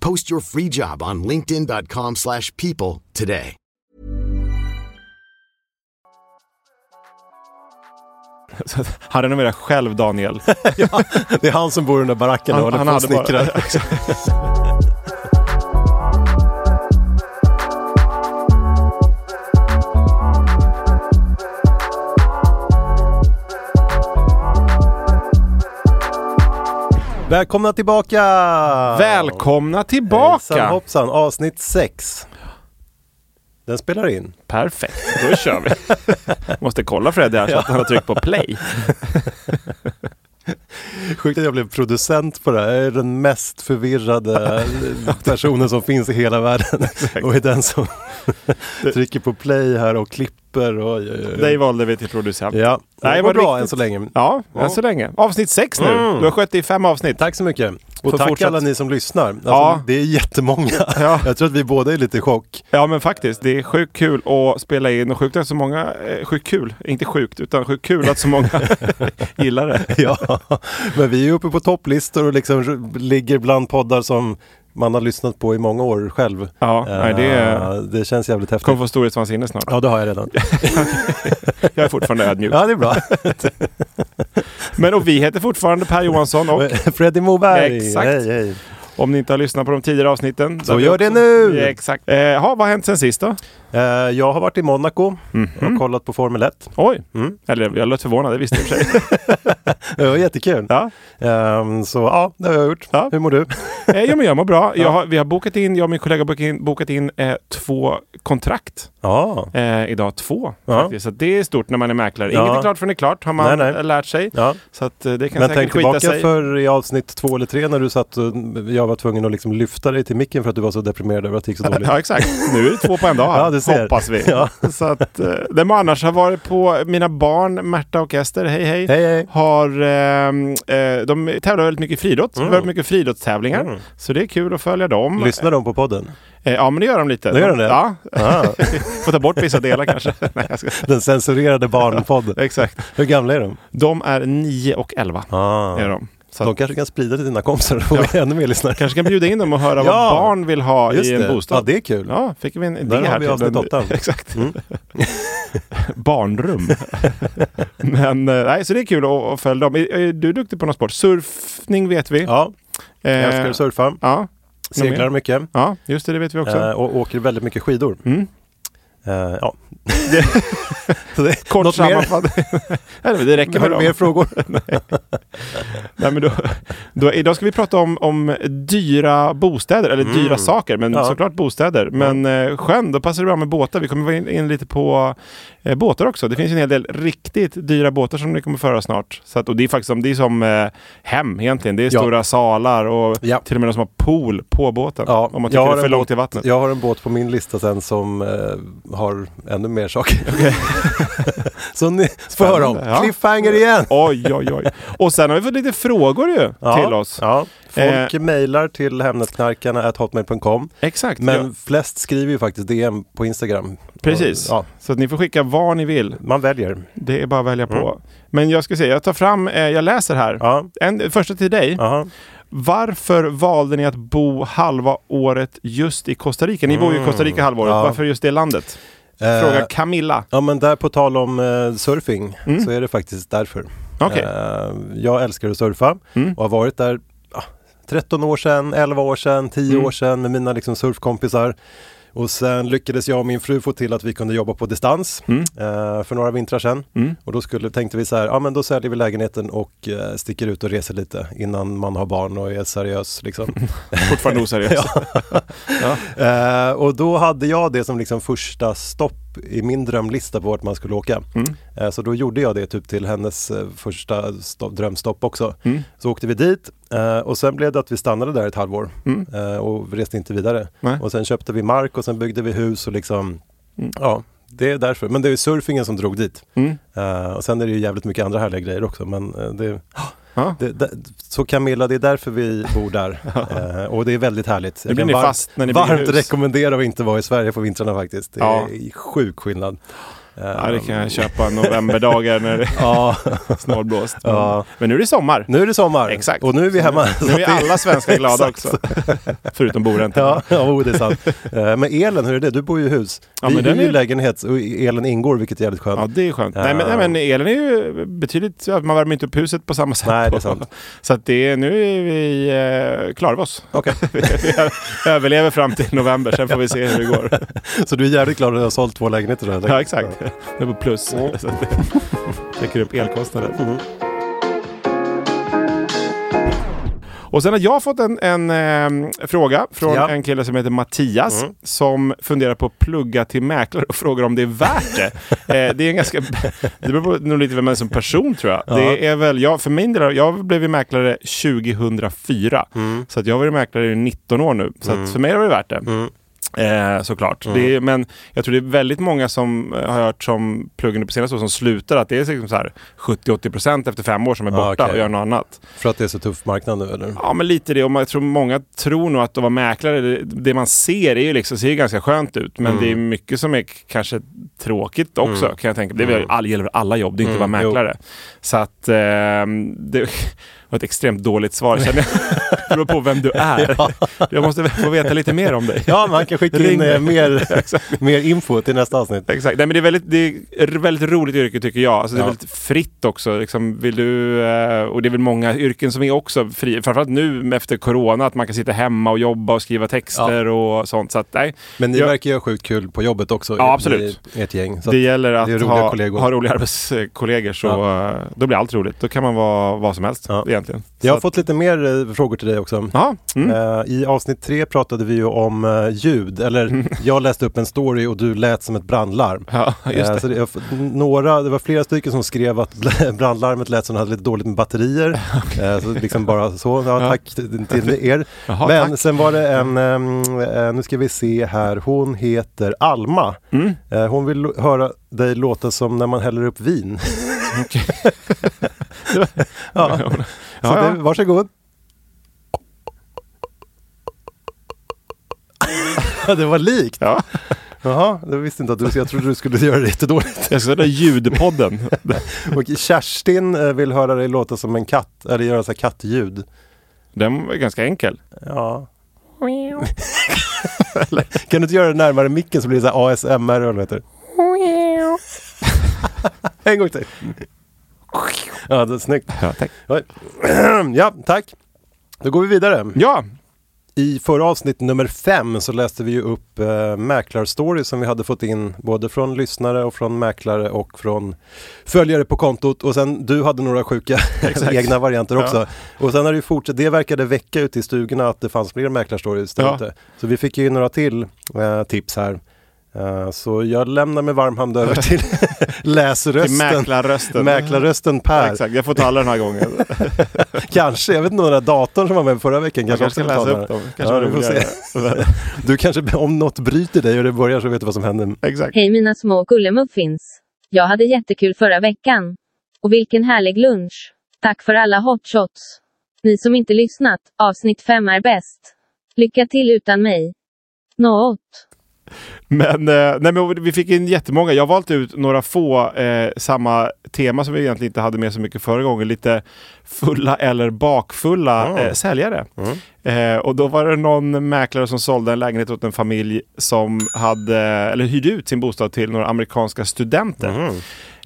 Post your free job on linkedin.com/people slash people today. Han renoverar själv Daniel. ja, det är han som bor i den där baracken och håller på och snickrar. Välkomna tillbaka! Välkomna tillbaka! Hejsan hoppsan, avsnitt 6. Den spelar in. Perfekt, då kör vi. Måste kolla Freddy här så att han har tryckt på play. Sjukt att jag blev producent på det här. Jag är den mest förvirrade personen som finns i hela världen. Och är den som trycker på play här och klipper. Och. Dig valde vi till producent. Ja, det Nej, var vad bra riktigt- än så länge. Ja, Ja. än så länge. Avsnitt sex nu. Mm. Du har skött i fem avsnitt. Tack så mycket. Och Får tack alla ni som lyssnar. Alltså, Ja. Det är jättemånga. Ja. Jag tror att vi båda är lite i chock. Ja men faktiskt, det är sjukt kul att spela in och sjukt att så många, eh, sjukt kul, inte sjukt, utan sjukt kul att så många gillar det. Ja, men vi är uppe på topplistor och liksom ligger bland poddar som man har lyssnat på i många år själv. Ja, nej, det Eh, det känns jävligt häftigt. Kommer få storhetsvansinne snart. Ja, det har jag redan. Jag är fortfarande ödmjuk. Ja, det är bra. Men och vi heter fortfarande Per Johansson och Freddy Moberg. Exakt. Hej, hej. om ni inte har lyssnat på de tidigare avsnitten. Så gör det nu! Ja, exakt. Eh, ha, vad har hänt sen sist då? Eh, jag har varit i Monaco och kollat på Formel 1. Oj, Mm. eller jag lät förvånad, det visste jag i och för sig. Det var jättekul. ja. Ehm, så ja, det har jag gjort. Ja. Hur mår du? eh, jo men jag mår bra. Jag Ja. har, vi har bokat in, jag och min kollega bokat in, bokat in eh, två kontrakt. Ja. Eh, idag två Ja. faktiskt. Så det är stort när man är mäklare. Inget är klart förrän det är klart har man Nej, nej. lärt sig. ja. Så att eh, det kan Men säkert tänk tillbaka sig. för i avsnitt två eller tre när du satt och jag var tvungen att liksom lyfta dig till micken för att du var så deprimerad över att det gick så dåligt. Ja exakt. Nu är det två på en dag. Ja, du ser. Hoppas vi. Ja. Så att, eh, det man annars har varit på, mina barn Märta och Ester, hej hej. Hej hej! Har, ehm, eh, de tävlar väldigt mycket i friidrott. Mm. Väldigt mycket friidrottstävlingar. Mm. Så det är kul att följa dem. Lyssnar de på podden? Eh, ja men det gör de lite. Det gör de det? Ja. Ah, Får ta bort vissa delar kanske. Nej, jag ska... den censurerade barnpodden. Exakt. Hur gamla är de? De är 9 och 11. Ah. Är de. Så De kanske kan sprida till dina kompisar och få ännu mer lyssnare. kanske kan bjuda in dem och höra Ja. vad barn vill ha Just i en det. bostad. Ja, det är kul. Ja, fick vi en idé Där har här vi till avsnitt åtta. Exakt. Mm. Barnrum. Men eh, nej, så det är kul att, följa dem. Är- Du duktig på någon sport. Surfning vet vi. Ja, jag Eh, älskar att surfa. Ja, Seglar mycket. ja, just det, det vet vi också. Eh, och åker väldigt mycket skidor. Mm. Eh, ja. Det, Kort något sammanfattning. Nej, det räcker Har med du dem. mer frågor? Nej, men då, då, idag ska vi prata om, om dyra bostäder, eller dyra saker, men Ja. såklart bostäder. Men eh, sjön, då passar det bra med båtar. Vi kommer vara in, in lite på eh, båtar också. Det finns en hel del riktigt dyra båtar som ni kommer föra snart. Så att, och det är faktiskt som, det är som eh, hem egentligen. Det är Ja. stora salar och Ja. till och med de som har pool på båten. Ja, om man tycker har det är för långt båt- till vattnet. Jag har en båt på min lista sen som eh, har ännu mer saker. Så ni får höra om. Ja. Cliffhanger igen! Oj, oj, oj. Och sen har vi fått lite frågor ju Ja, till oss. Ja. Folk Eh. mejlar till hemnetknarkarna.hotmail.com Exakt. Men ja, flest skriver ju faktiskt DM på Instagram. precis. Och, Så att ni får skicka vad ni vill. man väljer. Det är bara att välja på. Men jag ska säga, jag tar fram, eh, jag läser här. Mm. En, första till dig. aha. Varför valde ni att bo halva året just i Costa Rica? Ni bor ju i Costa Rica halva året. Mm. Ja. Varför just det landet? Eh, Fråga Camilla. Ja men där på tal om eh, surfing Mm. så är det faktiskt därför. Okej. Eh, jag älskar att surfa Mm. och har varit där ah, 13 år sedan, 11 år sedan, 10 Mm. år sedan med mina liksom, surfkompisar. Och sen lyckades jag och min fru få till att vi kunde jobba på distans Mm. eh, för några vintrar sedan. Mm. Och då skulle, tänkte vi så här, ja men då säljer vi lägenheten och eh, sticker ut och reser lite innan man har barn och är seriös. Liksom. Fortfarande oseriös. Eh, och då hade jag det som liksom första stopp i min drömlista på vart man skulle åka. Mm. Eh, så då gjorde jag det typ till hennes eh, första stopp, drömstopp också. Mm. Så åkte vi dit eh, och sen blev det att vi stannade där ett halvår Mm. och reste inte vidare. Nej. Och sen köpte vi mark och sen byggde vi hus och liksom, Mm. ja, det är därför. Men det är surfingen som drog dit. Mm. Och sen är det ju jävligt mycket andra härliga grejer också. Men det, Ja. det, det, så Camilla, det är därför vi bor där. Eh, och det är väldigt härligt. Jag blir ni var- fast när ni varmt hus. rekommendera att inte vara i Sverige på vintrarna faktiskt. Det Ja. är sjuk skillnad. Ja, det kan jag köpa novemberdagar när det Ja, är snålblåst. Men, Ja. men nu är det sommar. nu är det sommar Exakt. och nu är vi hemma. Nu är alla svenskar glada också. Förutom boräntan. Ja, ja oh, det är sant. Eh, Men elen, hur är det? Du bor ju i hus. Ja, vi men hyr den ju är- lägenhet och elen ingår vilket är jävligt skönt. Ja, det är skönt. Nej, men, Ja. nej, men elen är ju betydligt... ja, Man värmer inte upp huset på samma sätt. Nej, det är sant. Så att det nu är vi eh, klara av oss. Okej. vi, vi överlever fram till november, sen får vi se hur det går. Så du är jävligt glad att du har sålt två lägenheter? eller? Ja, exakt. Det på plus. Så att det täcker upp elkostnaden. Mhm. Och sen har jag fått en, en eh, fråga från Ja. en kille som heter Mattias Mm. som funderar på att plugga till mäklare och frågar om det är värt det. eh, det är en ganska... Det beror på nog lite vem man är som person tror jag. Ja. Det är väl, jag, för min del, jag blev mäklare 2004. Mm. Så att jag har varit mäklare i 19 år nu. Så Mm. för mig har det värt det. Mm. Eh, såklart. Mm. Det är, men jag tror det är väldigt många som eh, har hört som pluggande på senaste år som slutar att det är liksom så här 70-80% efter fem år som är Ah, borta okej. och gör något annat. För att det är så tuff marknad nu eller? Ja men lite det och jag tror många tror nog att att vara mäklare, det, det man ser är ju liksom, ser ju ganska skönt ut men Mm. det är mycket som är kanske tråkigt också Mm. kan jag tänka. Det all, gäller väl alla jobb, det är inte Mm, bara mäklare. Så att ehm, det var ett extremt dåligt svar känner jag. Det beror på vem du är. Jag måste få veta lite mer om dig. Ja, man kan skicka in eh, mer, mer info till nästa avsnitt. Exakt. Nej, men det är väldigt, det är väldigt roligt yrke tycker jag. Alltså, det är Ja. väldigt fritt också. Liksom, vill du, eh, och det är väl många yrken som är också fria. Framförallt nu efter corona, att man kan sitta hemma och jobba och skriva texter och sånt. Så att, nej, Men ni Ja. verkar ju ha sjukt kul på jobbet också. Ja, absolut. I ert gäng. Så det gäller att det ha, kollegor. ha roliga arbetskollegor så eh, då blir allt roligt. Då kan man vara vad som helst Ja. Egentligen. Jag har att- fått lite mer eh, frågor till dig också. Ja, mm. Eh, I avsnitt tre pratade vi ju om eh, ljud, eller jag läste upp en story och du lät som ett brandlarm. ja, just det. Det, några, det var flera stycken som skrev att brandlarmet lät som det hade lite dåligt med batterier. Eh, så liksom bara så, ja, tack till er. Jaha, Men tack. sen var det en, nu ska vi se här, hon heter Alma. Mm. Hon vill höra dig låta som när man häller upp vin. Okej. ja. Så Ja, ja. Det, varsågod. det var likt. Ja. Jaha, det visste inte att du, jag trodde du skulle göra det jättedåligt. Jag ska säga ljudpodden. Och Kerstin eh, vill höra dig låta som en katt, eller göra så här kattljud. Den var ganska enkel. Ja. kan du inte göra det närmare micken så blir det så här ASMR eller vad det heter? en gång till. Ja, det är snyggt. Ja, tack. Ja, tack. Då går vi vidare. Ja, I förra avsnitt nummer fem så läste vi ju upp eh, mäklarstories som vi hade fått in både från lyssnare och från mäklare och från följare på kontot och sen du hade några sjuka egna varianter Ja. också. Och sen har det ju fortsatt, det verkade väcka ute i stugorna att det fanns fler mäklarstories där Ja. ute. Så vi fick ju några till eh, tips här. Eh, så jag lämnar med varm hand över till till läsrösten. mäklarrösten. Mäklarrösten Ja, Per. exakt, jag får ta alla den här gången. Kanske, jag vet inte om den där datorn som var med förra veckan Jag kanske kanske ska läsa upp dem. Kanske Ja, får roligare. Du kanske, om något bryter dig och det börjar så vet du vad som händer. Exakt. Hej mina små gullemuffins. Jag hade jättekul förra veckan. Och vilken härlig lunch. Tack för alla hot shots. Ni som inte lyssnat, avsnitt 5 är bäst. Lycka till utan mig. Något. Men, eh, nej, men vi fick in jättemånga. Jag har valt ut några få eh, samma tema som vi egentligen inte hade med så mycket förra gången. Lite fulla eller bakfulla Mm. eh, säljare. Eh, och då var det någon mäklare som sålde en lägenhet åt en familj som hade, eller hyrde ut sin bostad till några amerikanska studenter. Mm.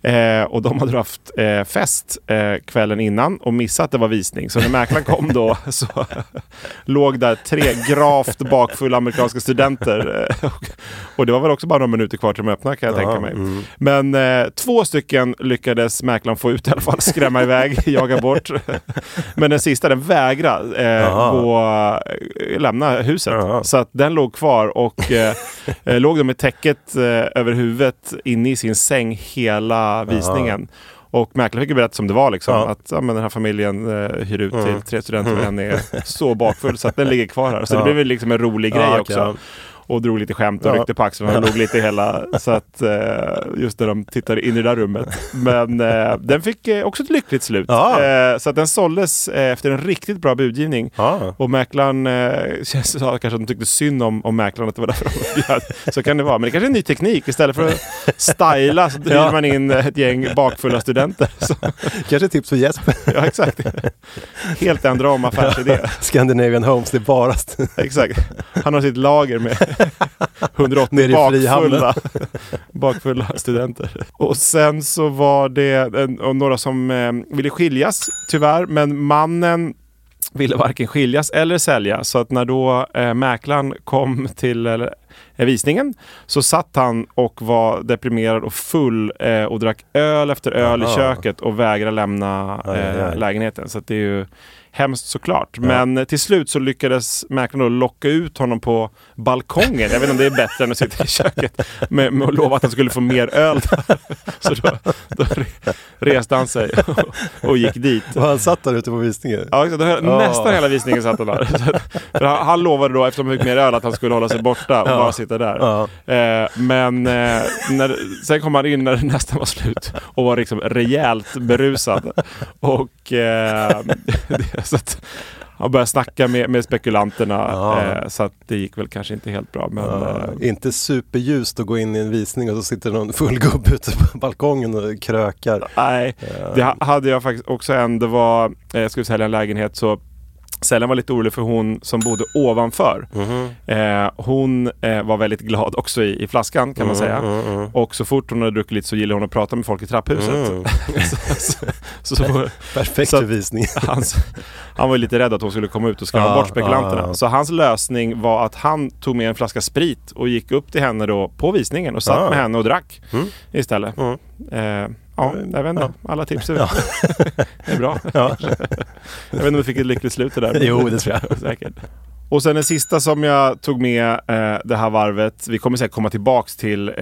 Eh, och de hade haft eh, fest eh, kvällen innan och missat att det var visning. Så när mäklaren kom då så låg där tre gravt bakfulla amerikanska studenter. Eh, och, och det var väl också bara några minuter kvar till de öppna kan jag tänka mig. mm. Men eh, två stycken lyckades mäklaren få ut i alla fall, skrämma iväg, jaga bort. Men den sista den vägrade eh, gå, lämna huset. Jaha. Så att den låg kvar och låg då med täcket över huvudet inne i sin säng hela visningen. Och mäklaren fick ju berätta som det var liksom. Ja. Att ja, men den här familjen eh, hyr ut till tre studenter och en är så bakfull så att den ligger kvar här. Så det Ja. blev väl liksom en rolig grej Ja, också. Och drog lite skämt och Ja. ryckte på axlarna och låg lite hela. Så att eh, just när de tittade in i det där rummet. Men eh, den fick eh, också ett lyckligt slut. Ja. Så att den såldes efter en riktigt bra budgivning. Ja. Och mäklaren sa kanske att de tyckte synd om, om mäklaren att det var därför de bjöd. Så kan det vara. Men det kanske är en ny teknik. Istället för att styla så hyr man in ett gäng bakfulla studenter. Så, Kanske tips för Jesper. ja, exakt. Helt ändra om affärsidé. Scandinavian Homes, det är bara Exakt. Han har sitt lager med 180 Nere i Frihamnen. bakfulla, bakfulla studenter. Och sen så var det en, och några som eh, ville skiljas, tyvärr. Men mannen ville varken skiljas eller sälja. Så att när då eh, mäklaren kom till eh, visningen så satt han och var deprimerad och full eh, och drack öl efter öl i Aha. köket och vägrade lämna Aj, aj, eh, aj. lägenheten. Så det är ju hemskt såklart. Men till slut så lyckades mäklaren locka ut honom på balkongen. Jag vet inte om det är bättre än att sitta i köket. Med, med att lova att han skulle få mer öl. så då, då re- reste han sig och, och gick dit. Och han satt där ute på visningen. Ja. Då Ja. Nästan hela visningen satt han där. Så han, han lovade då, eftersom han fick mer öl, att han skulle hålla sig borta och Ja. bara sitta där. Ja. Eh, men eh, när, sen kom han in när det nästan var slut och var liksom rejält berusad. Och eh, det, så att han började snacka med, med spekulanterna. Ja. Eh, så att det gick väl kanske inte helt bra. Men, Ja, eh, inte superljust att gå in i en visning och så sitter någon full gubbe ute på balkongen och krökar. Nej, det ha- hade jag faktiskt också en. Det var, eh, jag skulle sälja en lägenhet så Säljaren var lite orolig för hon som bodde ovanför. Mhm. Eh, hon eh, var väldigt glad också i, i flaskan kan man säga. Mm, mm, mm. Och så fort hon hade druckit lite så gillade hon att prata med folk i trapphuset. Mm. så, så, så, så, Perfekt Så för att- visning. hans, han var lite rädd att hon skulle komma ut och skrämma Ja, bort spekulanterna. ja, ja. Så hans lösning var att han tog med en flaska sprit och gick upp till henne då på visningen och satt Ja. med henne och drack Mm. istället. Mm. Eh, ja, jag vet inte. Alla tips är, Ja. är bra. Ja. Jag vet inte om vi fick ett lyckligt slut det där. Jo, det tror jag. Säkert. Och sen den sista som jag tog med eh, det här varvet. Vi kommer säkert komma tillbaks till eh,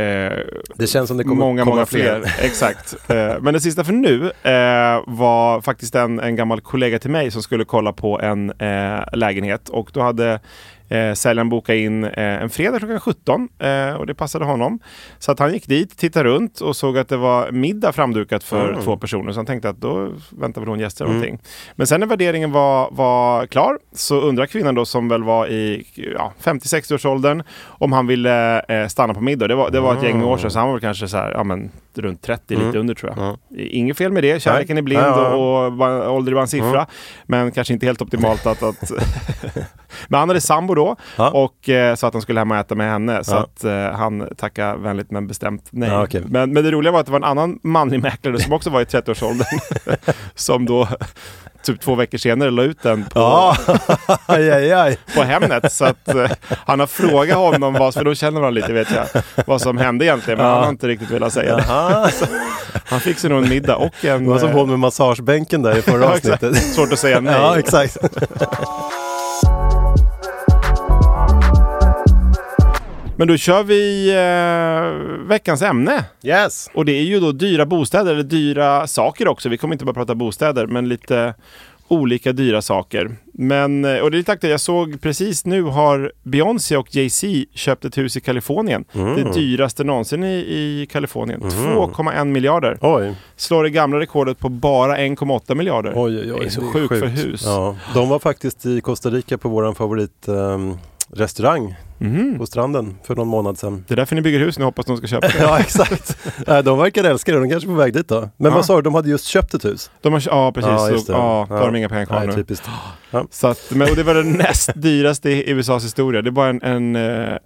Det känns som det kommer många, komma många fler. Exakt. Eh, men det sista för nu eh, var faktiskt en, en gammal kollega till mig som skulle kolla på en eh, lägenhet. Och då hade eh, säljaren bokat in eh, en fredag klockan 17 eh, och det passade honom. Så att han gick dit, tittade runt och såg att det var middag framdukat för Mm. två personer. Så han tänkte att då väntar väl hon gäster eller någonting. Men sen när värderingen var, var klar så undrar kvinnan då som väl var i ja, 50-60 års åldern om han ville eh, stanna på middag. Det var, det var ett gäng år sedan så han var väl kanske så här, ja, men, runt 30, lite under tror jag. Inget fel med det, kärleken är blind Ja, och, och ålder är bara en siffra. Men kanske inte helt optimalt att... att men han hade sambo då Ja. och eh, sa att han skulle hem och äta med henne. Så Ja. att eh, han tackade vänligt men bestämt nej. Ja, okej. men, men det roliga var att det var en annan manlig mäklare som också var i 30-årsåldern. som då typ två veckor senare la ut den på, Ja, aj, aj, aj. på Hemnet. Så att eh, han har frågat honom, vad, för då känner man lite vet jag, vad som hände egentligen. Men Ja. han har inte riktigt velat säga det. Han fick sig nog en middag och en... Det var som eh, hon med massagebänken där i förra avsnittet. Svårt att säga nej. Ja, exakt. Men då kör vi eh, veckans ämne. Yes. Och det är ju då dyra bostäder, eller dyra saker också. Vi kommer inte bara prata bostäder, men lite olika dyra saker. Men, eh, och det är lite aktuellt, jag såg precis nu har Beyoncé och Jay-Z köpt ett hus i Kalifornien. Det dyraste någonsin i, i Kalifornien. 2,1 miljarder. Oj, Slår det gamla rekordet på bara 1,8 miljarder. oj, oj. oj. Det är så sjukt för hus. Ja. De var faktiskt i Costa Rica på våran favorit ehm, restaurang på stranden för någon månad sedan. Det är därför ni bygger hus nu, hoppas de ska köpa det. Ja exakt. De verkar älska det, de kanske är på väg dit då. Men Ja. vad sa du, de hade just köpt ett hus? De har, ja, precis. Ja, just så, det. ja, då har de Ja. inga pengar kvar Nej, nu. typiskt. Så att, men, och det var den näst dyraste i USAs historia. Det var en, en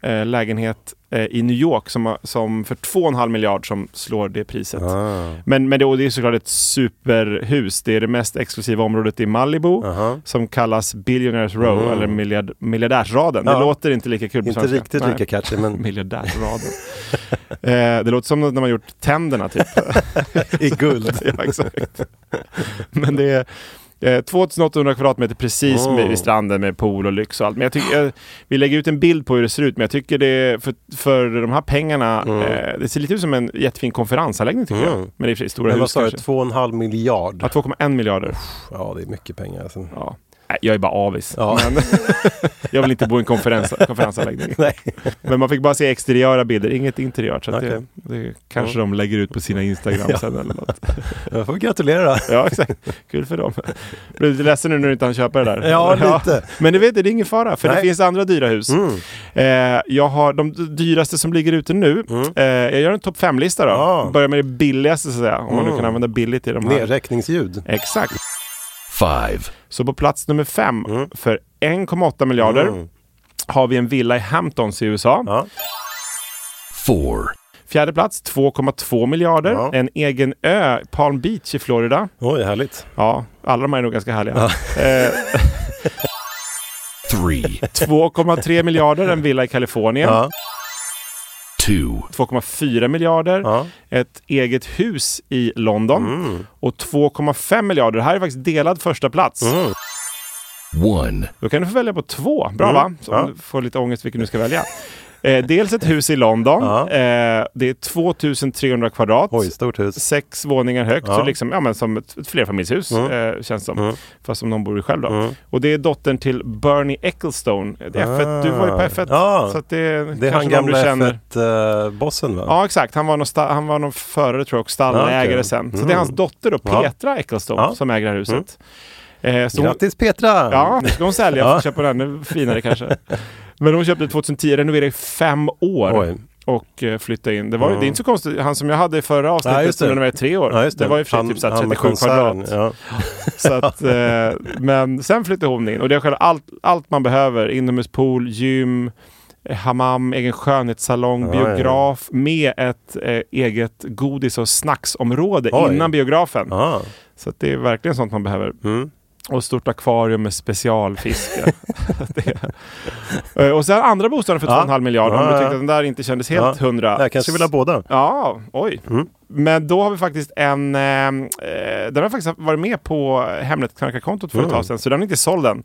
eh, lägenhet eh, i New York som, som för 2,5 miljard som slår det priset. Ah. Men, men det, det är såklart ett superhus. Det är det mest exklusiva området i Malibu. Aha. Som kallas Billionaires Row, Mm. eller miljard, miljardärsraden. Det Ja. låter inte lika kul Inte riktigt Nej. lika catchy men Miljardärsraden. eh, det låter som när man gjort tänderna typ. i guld. ja, exakt. Men det är eh, 2800 kvadratmeter precis Oh. vid, stranden med pool och lyx och allt. Men jag tycker, jag, vi lägger ut en bild på hur det ser ut, men jag tycker det för, för de här pengarna, Mm. eh, det ser lite ut som en jättefin konferensanläggning tycker jag. Mm. Men det är i stora Men vad hus sa du, kanske. 2,5 miljard? Ja, 2,1 miljarder. Ja, det är mycket pengar alltså. Ja. Nej, jag är bara avis. Ja. Men jag vill inte bo i en konferens, konferensanläggning. Nej. Men man fick bara se exteriöra bilder, inget interiört. Så Okej. det, det kanske de lägger ut på sina Instagram Ja. sen eller något. Jag får gratulera. Ja, exakt. Kul för dem. Blir du ledsen nu när du inte hann köpa det där? Ja, lite. Men du vet, det är ingen fara, för det Nej. finns andra dyra hus. Mm. Eh, jag har de dyraste som ligger ute nu. Mm. Eh, jag gör en topp 5-lista då. Ja. Börjar med det billigaste så att säga. Om man nu Mm. kan använda billigt i de här. Nedräkningsljud. Exakt. Five. Så på plats nummer fem Mm. för 1,8 miljarder Mm. har vi en villa i Hamptons i USA. Ja. Four. Fjärde plats 2,2 miljarder. Ja. En egen ö, Palm Beach i Florida. Oj, härligt. Ja, alla de här är nog ganska härliga. Eh, Three. 2,3 miljarder en villa i Kalifornien. Ja. Two. 2,4 miljarder Ja. ett eget hus i London. Mm. Och 2,5 miljarder, det här är faktiskt delad första plats. Mm. One. Då kan du få välja på två. Bra Mm. va? Så Ja. du får lite ångest vilken du ska välja. Eh, dels ett hus i London. Ja. Eh, det är 2300 kvadrat. Oj, stort hus. Sex våningar högt, Ja. så liksom, ja, men som ett, ett flerfamiljshus Mm. eh, känns som. Mm. Fast som någon bor i själv då. Mm. Och det är dottern till Bernie Ecclestone. Det är F1, du var ju på F1. Ja. Så det, Det är han gamla du känner. F1-bossen va? Ja exakt, han var någon, sta- han var någon förare tror jag och stallägare okej. sen. Så Mm. det är hans dotter då. Petra Ecclestone, som äger det här huset. Eh, så Grattis Petra! ja, nu ska hon sälja Ja. och köpa den ännu finare kanske. Men hon köpte 2010, renoverade i fem år Oj. och eh, flyttade in. Det, var, Mm. det är inte så konstigt, han som jag hade i förra avsnittet just det. som renoverade i tre år. Ja, just det. var ju för sig han, typ så här han med 37 konserten, kvadrat. Ja. Så att, eh, men sen flyttade hon in och det är själva allt, allt man behöver. Inomhuspool, gym, eh, hammam, egen skönhetssalong, Ja, ja. biograf med ett eh, eget godis och snacksområde Oj. innan biografen. Ja. Så att det är verkligen sånt man behöver. Mm. Och stort akvarium med specialfiske. Och sen andra bostaden för Ja. 2,5 miljarder. Om Ja, du ja. tyckte att den där inte kändes helt Ja. hundra. Jag kanske vill ha båda. Ja, oj. Mm. Men då har vi faktiskt en... Eh, eh, den har faktiskt varit med på Hemnet-knarkarkontot för ett Mm. tag sedan, så den är inte såld än.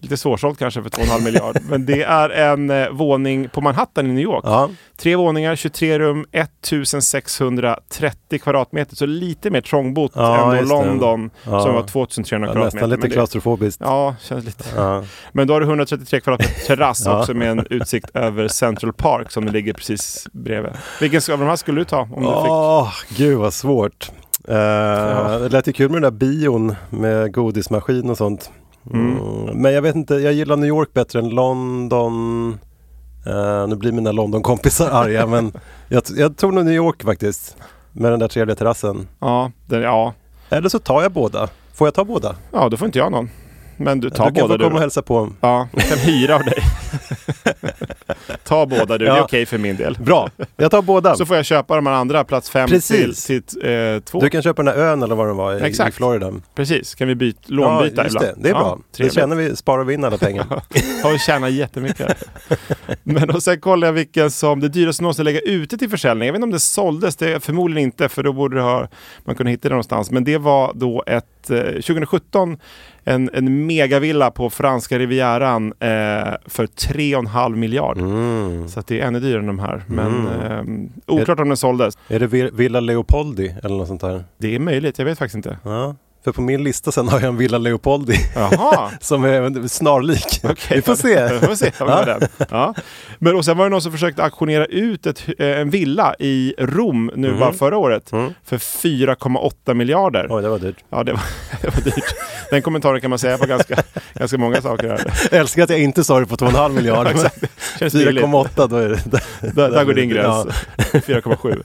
Lite svårsåld kanske för 2,5 miljard. Men det är en eh, våning på Manhattan i New York. Ja. Tre våningar, 23 rum, 1630 kvadratmeter. Så lite mer trångbott Ja, än. London Ja. som var 2300 Ja, kvadratmeter. nästan lite det- klaustrofobiskt. Ja, känns lite. Ja. Men då har du 133 kvadratmeter terrass Ja. också med en utsikt över Central Park som ligger precis bredvid. Vilken av de här skulle du ta? Om du fick? Åh, gud vad svårt. Uh, Det lät ju kul med den där bion med godismaskin och sånt. Mm. Men jag vet inte, jag gillar New York bättre än London. Eh, nu blir mina London-kompisar arga men jag, jag tror nog New York faktiskt. Med den där trevliga terrassen. Ja, den, ja. Eller så tar jag båda. Får jag ta båda? ja, då får inte jag någon. Men du, ta du kan båda få du. komma och hälsa på. Ja, jag kan hyra av dig. ta båda du, det är Ja. okej för min del. Bra, jag tar båda. Så får jag köpa de här andra, plats fem Precis. till, till eh, två. Du kan köpa den här ön eller vad den var i, i Exakt. Florida. Precis, kan vi byta, lånbyta ja, just ibland. det. Det är bra. det trevligt. känner vi, sparar vi in alla pengar. Har tjänat jättemycket. Men och sen kollar jag vilken som det dyraste någonsin lägga ute till försäljning. Jag vet inte om det såldes, det förmodligen inte för då borde det ha, man kunna hitta det någonstans. Men det var då ett, eh, 2017 en, en megavilla på franska rivieran eh, för 3,5 miljard. Mm. Så det är ännu dyrare än de här. Men Mm. eh, oklart om den såldes. Är det Vi- Villa Leopoldi eller något sånt där? Det är möjligt, jag vet faktiskt inte. Ja. För på min lista sen har jag en Villa Leopoldi som är snarlik. Okej. Vi får se. Vi får se den. Ja. Men och sen var det någon som försökte auktionera ut ett, eh, en villa i Rom nu bara förra året Mm. för 4,8 miljarder. Oj, det var dyrt. Ja, det var, det var dyrt. Den kommentaren kan man säga på ganska, ganska många saker. Här. Jag älskar att jag inte sa det på 2,5 miljarder. Billigt. 4,8 då är det... Där, där går din gräns. Ja. 4,7.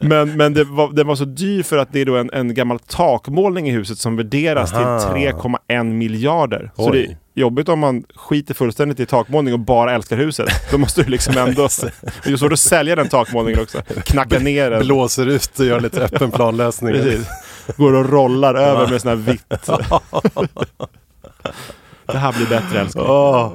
Men, men det var, den var så dyr för att det är då en, en gammal takmålning i huset som värderas Aha. till 3,1 miljarder. Så Oj. det är jobbigt om man skiter fullständigt i takmålning och bara älskar huset. Då måste du liksom ändå... Det är svårt att sälja den takmålningen också. Knacka ner den. Blåser ut och gör lite öppen planlösning. Precis. Går och rollar över med sån här vitt. Det här blir bättre älskling. Åh.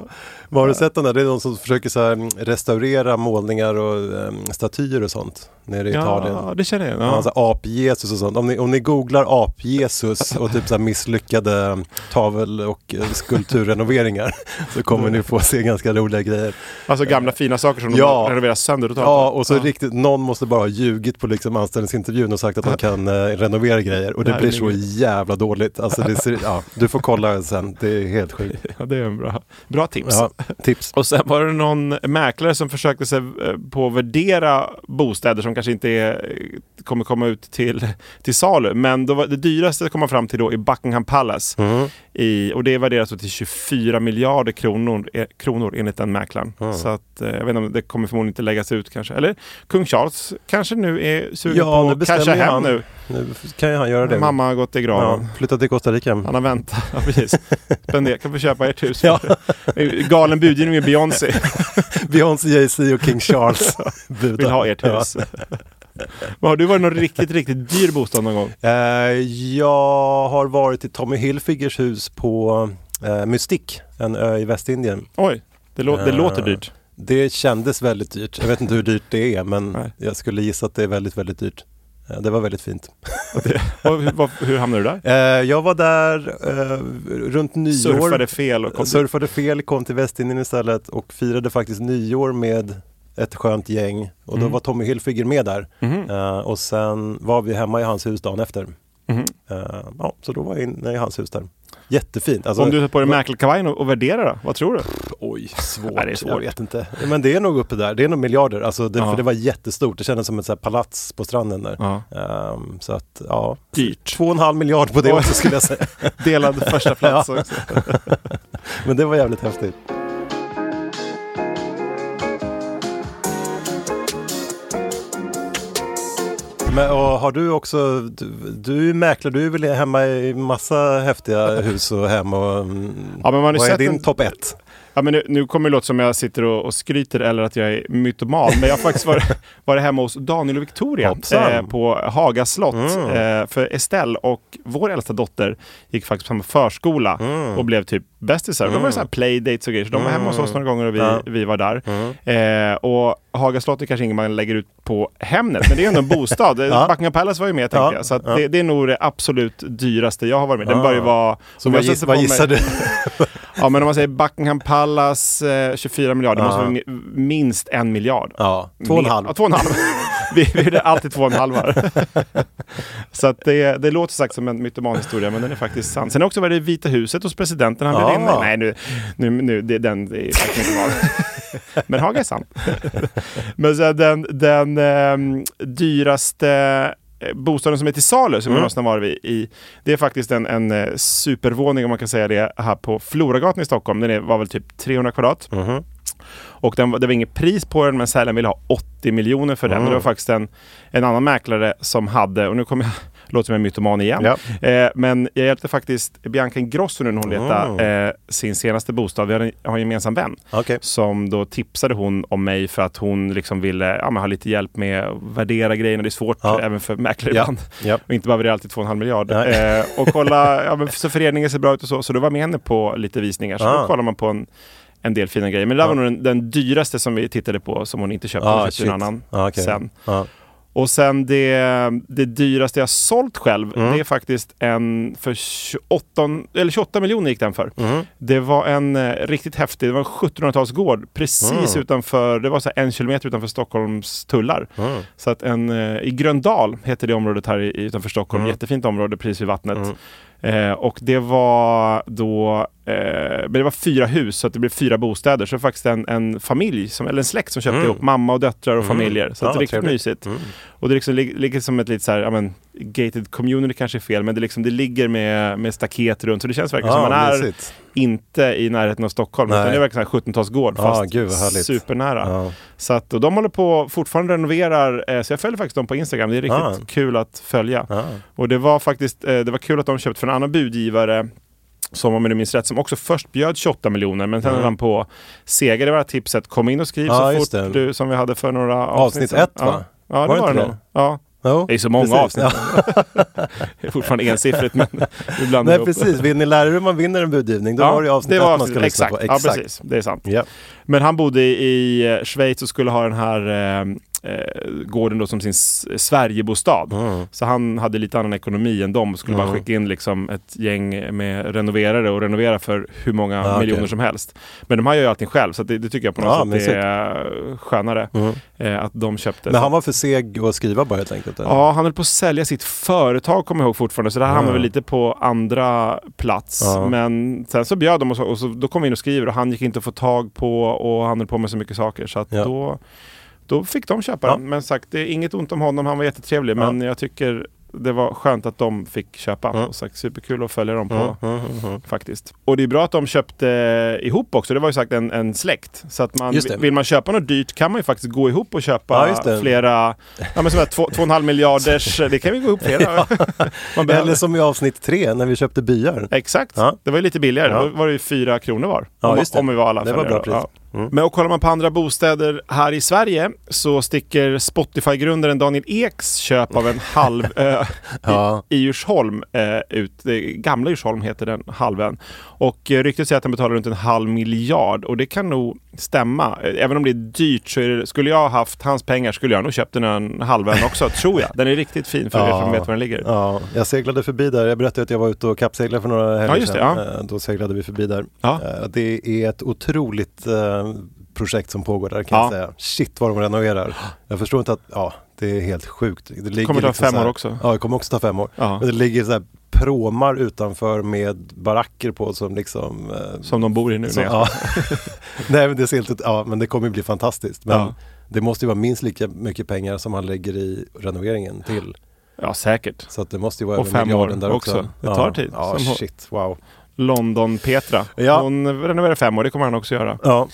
Vad har du sett den där? Det är någon som försöker så här, mm, restaurera målningar och um, statyer och sånt nere i Italien. Ja, det känner jag. Ja. Ja. Alltså ap-Jesus och sånt. Om ni, om ni googlar ap-Jesus och typ så misslyckade tavel och eh, skulpturrenoveringar så kommer ni få se ganska roliga grejer. Alltså gamla fina saker som Ja. de renoverar sönder totalt. Ja, och så Ja. riktigt, någon måste bara ha ljugit på liksom anställningsintervjun och sagt att de kan eh, renovera grejer och det Nej, blir så jävla dåligt. Alltså det ser, ja, du får kolla sen, det är helt sjukt. Ja, det är en bra, bra tips. Ja, tips. Och sen var det någon mäklare som försökte sig eh, på att värdera bostäder som kanske inte är, eh, kommer komma ut till, till salu. Men då var, det dyraste kom man fram till då i Buckingham Palace. Mm. I, och det värderas då till 24 miljarder kronor, eh, kronor enligt den mäklaren. Mm. Så att, eh, jag vet inte om det kommer förmodligen inte läggas ut kanske. Eller kung Charles kanske nu är sugen Ja, på att casha hem nu. Nu kan ju han göra det. Mamma har gått i ja, graven. flytta till Costa Rica. Han har väntat. Ja, precis. Spendera, kan få köpa ert hus. Ja. Galen budgivning med Beyoncé. Beyoncé, Jay-Z och King Charles budar. Vill ha ert hus. Men har du varit någon riktigt, riktigt dyr bostad någon gång? Ja. Eh, jag har varit i Tommy Hilfigers hus på eh, Mystic, en ö i Västindien. Oj, det, lå- det Eh, låter dyrt. Det kändes väldigt dyrt. Jag vet inte hur dyrt det är men Nej. jag skulle gissa att det är väldigt, väldigt dyrt. Eh, Det var väldigt fint. Hur, hur hamnade du där? Eh, Jag var där eh, runt nyår. Surfade fel och kom Surfade fel, kom till Västindien istället och firade faktiskt nyår med ett skönt gäng. Och då Mm. var Tommy Hilfiger med där. Eh, och sen var vi hemma i hans hus dagen efter. Eh, ja, så då var jag inne i hans hus där. Jättefint. Alltså, Om du tar på dig mäklarkavajen och, och värderar då? Vad tror du? Oj, svårt. Nej, det är svårt. Jag vet inte. Men det är nog uppe där. Det är nog miljarder. Alltså, det, Ja. För det var jättestort. Det kändes som ett så palats på stranden där. Ja. Ehm, så att, ja. Dyrt. Två och en halv miljard på det också skulle jag säga. Delad första plats också. Men det var jävligt häftigt. Men, och har du också, du, du är mäklare, du är väl hemma i massa häftiga hus och hem och mm, Ja, men man har vad är sett din en- topp ett? Ja, men nu, nu kommer det låta som jag sitter och, och skryter eller att jag är mytoman. Men jag har faktiskt varit, varit hemma hos Daniel och Victoria eh, på Haga slott. Mm. Eh, för Estelle och vår äldsta dotter gick faktiskt på samma förskola Mm. och blev typ bästisar. De var så här playdates och grejer. Så de var hemma hos oss några gånger och vi, Ja. vi var där. Mm. Eh, och Haga slott är kanske inget man lägger ut på Hemnet, men det är ändå en bostad. Ja. Buckingham Palace var ju med tänker Ja. jag. Så Ja. det, det är nog det absolut dyraste jag har varit med. Den Ah. bör ju vara... Så vad, giss, vad gissar du? Ja, men om man säger Buckingham Palace, eh, 24 miljarder, det måste vara mi- minst en miljard. Ja, två och en halv. Ja, två och en halv. vi, vi gjorde alltid två och en halv här. Så att det, det låter sagt som en mytomanhistoria, men den är faktiskt sann. Sen också varit i Vita huset hos presidenten. Han bjöd in mig. Nej, nu, nu, nu det, den det är faktiskt inte van. Men Haga är sann. men så den, den ehm, dyraste eh, bostaden som är till salu, som Mm. någonsin har varit i, det är faktiskt en, en eh, supervåning, om man kan säga det, här på Floragatan i Stockholm. Den är, var väl typ 300 kvadrat. Mhm. Och den, var- det var inget pris på den, men säljaren ville ha 80 miljoner för den. Mm. Och det var faktiskt en, en annan mäklare som hade, och nu kommer jag låter som en mytoman igen. Ja. Eh, men jag hjälpte faktiskt Bianca Ingrosso nu när hon letade Mm. eh, sin senaste bostad. Vi har en, har en gemensam vän Okej. som då tipsade hon om mig för att hon liksom ville ja, men ha lite hjälp med att värdera grejerna. Det är svårt Ja. även för mäklare ibland. Och inte bara värdera alltid 2,5 miljard. Nej. Eh, och kolla, ja, men så föreningen ser bra ut och så. Så då var med henne på lite visningar. Så Ah. då kollar man på en, en del fina grejer. Men det där Ja. var nog den, den dyraste som vi tittade på som hon inte köpte. Ah, hon köpte en annan Ah, okej. sen. Ja. Och sen det, det dyraste jag sålt själv, Mm. det är faktiskt en för 28, eller 28 miljoner gick den för. Mm. Det var en eh, riktigt häftig, det var en 1700-talsgård precis Mm. utanför, det var så en kilometer utanför Stockholms tullar. Mm. Så att en, eh, i Gröndal heter det området här i, utanför Stockholm, Mm. jättefint område precis vid vattnet. Eh, och det var då, eh, men det var fyra hus så det blev fyra bostäder. Så det var faktiskt en, en familj, som, eller en släkt som köpte Mm. ihop mamma och döttrar och Mm. familjer. Så att Ja, det är riktigt trevligt. mysigt. Mm. Och det liksom lig- ligger som ett lite så här, ja men, gated community kanske är fel, men det, liksom, det ligger med, med staket runt. Så det känns verkligen som man är. Inte i närheten av Stockholm. Nej. Utan det är verkligen en 17-talsgård Ja, fast gud vad härligt. supernära. Ja. Så att, och de håller på fortfarande renoverar, eh, så jag följer faktiskt dem på Instagram. Det är riktigt Ah. kul att följa. Ja. Och det var faktiskt eh, det var kul att de köpte för en annan budgivare som om jag minns rätt, som också först bjöd 28 miljoner men sen Mm. han på seger. Det var tipset. Kom in och skriv Ja, så fort det. du, som vi hade för några avsnitt, Avsnitt ett, ja. va? Ja, det Var det var det nog. Ja. Jo, Det är så många precis. avsnitt. det är fortfarande ensiffrigt men ibland Nej precis, vill ni lära er hur man vinner en budgivning? Då var det avsnitt det var man avsnitt, ska lyssna exakt. på. Ja, precis. Det är sant. Ja. Men han bodde i eh, Schweiz och skulle ha den här eh, eh, gården då som sin Sverigebostad. Mm. Så han hade lite annan ekonomi än dem och skulle bara Mm. skicka in liksom ett gäng med renoverare och renovera för hur många Ah, miljoner som helst. Men de här gör ju allting själv så det, det tycker jag på något Ja, sätt är skönare Mm. eh, att de köpte. Men han var för seg att skriva bara helt enkelt? eller? Ja, han höll på att sälja sitt företag kommer jag ihåg fortfarande. Så det här Ja. hamnade väl lite på andra plats. Men sen så bjöd de och, så, och så, då kom vi in och skriver och han gick inte att få tag på och han höll på med så mycket saker. Så att Ja. då, då fick de köpa Ja. den. Men sagt, det är inget ont om honom. Han var jättetrevlig. Ja. Men jag tycker det var skönt att de fick köpa. Ja. Och sagt, superkul att följa dem på. Mm, mm, mm, mm. Faktiskt. Och det är bra att de köpte ihop också. Det var ju sagt en, en släkt. Så att man, vill man köpa något dyrt kan man ju faktiskt gå ihop och köpa Ja, flera, ja men sådär två, två och en halv miljarders, det kan vi gå ihop flera. man behöver, Eller som i avsnitt tre när vi köpte byar. Exakt, Ja. det var ju lite billigare. Ja. Då var det ju fyra kronor var. Ja, om, om vi var alla Det var bra pris. Mm. Men och kollar man på andra bostäder här i Sverige så sticker Spotify-grundaren Daniel Eks köp av en halv ö Ja. i, i Djursholm eh, ut. Gamla Djursholm heter den halvön. Och eh, ryktet säger att den betalar runt en halv miljard och det kan nog stämma. Eh, Även om det är dyrt så är det, skulle jag ha haft hans pengar skulle jag nog köpt den en halvön också, tror jag. Den är riktigt fin för er Ja. som vet var den ligger. Ja, jag seglade förbi där. Jag berättade att jag var ute och kappseglade för några helger Ja, just det, sedan. ja. Eh, Då seglade vi förbi där. Ja. Det är ett otroligt eh, projekt som pågår där kan Ja. jag säga. Shit vad de renoverar. Jag förstår inte att, ja, det är helt sjukt. Det ligger kommer ta liksom fem här- år också. Ja, det kommer också ta fem år. Ja. Men det ligger så här pråmar utanför med baracker på som liksom... eh, Som de bor i nu. nej. ja. Nej men det ser helt, ja men det kommer bli fantastiskt. Men Ja. det måste ju vara minst lika mycket pengar som han lägger i renoveringen till. ja, säkert. Så att det måste ju vara Och fem år där också. också. Det tar ja. tid. Ja, Som shit, wow. London-Petra. Ja. Hon renoverar fem år, det kommer han också göra. Ja,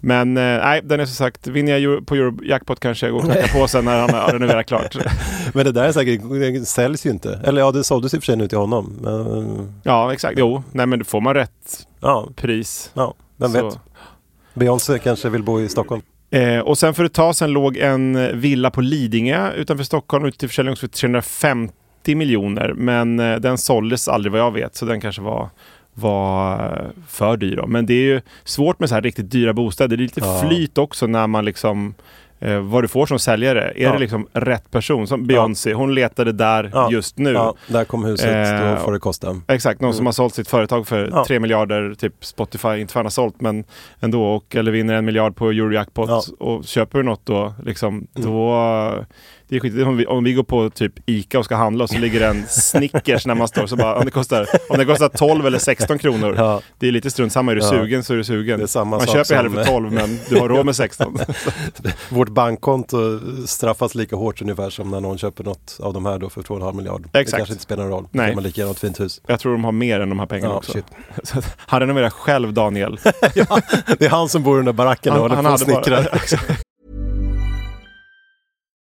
Men eh, nej, den är som sagt, vinner jag på Eurojackpot kanske jag går och knackar på sen när han har renoverat klart. men det där är säkert, det säljs ju inte. Eller ja, det såldes i och för sig nu till honom. Men, Ja, exakt. Jo, nej men då får man rätt ja, pris. ja, vem så- vet. Beyoncé kanske vill bo i Stockholm. Eh, och sen för ett tag sedan låg en villa på Lidingö utanför Stockholm ute till försäljning för 350 miljoner. Men eh, den såldes aldrig vad jag vet, så den kanske var var för dyr då. Men det är ju svårt med så här riktigt dyra bostäder. Det är lite Ja. flyt också när man liksom eh, vad du får som säljare. Är Ja. det liksom rätt person? Som Beyoncé, hon letade där Ja. just nu. Ja, där kom huset, Eh, då får det kosta. Exakt, någon som har sålt sitt företag för Mm. Ja. 3 miljarder, typ Spotify, inte för han har sålt men ändå, och, eller vinner en miljard på Eurojackpot Ja. och köper du något då, liksom, Mm. då det är skit. Om vi, om vi går på typ Ica och ska handla och så ligger det en Snickers när man står så bara, om det kostar, om det kostar 12 eller 16 kronor, Ja, det är lite strunt samma. Är du Ja. sugen så är du sugen. det är samma man köper hellre för 12 men du har råd med 16. Vårt bankkonto straffas lika hårt ungefär som när någon köper något av de här då för 2,5 miljard. Det Exakt. kanske inte spelar någon roll. Nej. Kan man lika gärna ett fint hus. Jag tror de har mer än de här pengarna Ja, också. shit. Så han renoverar själv Daniel. Det är han som bor i den där baracken och håller på och bara- snickrar.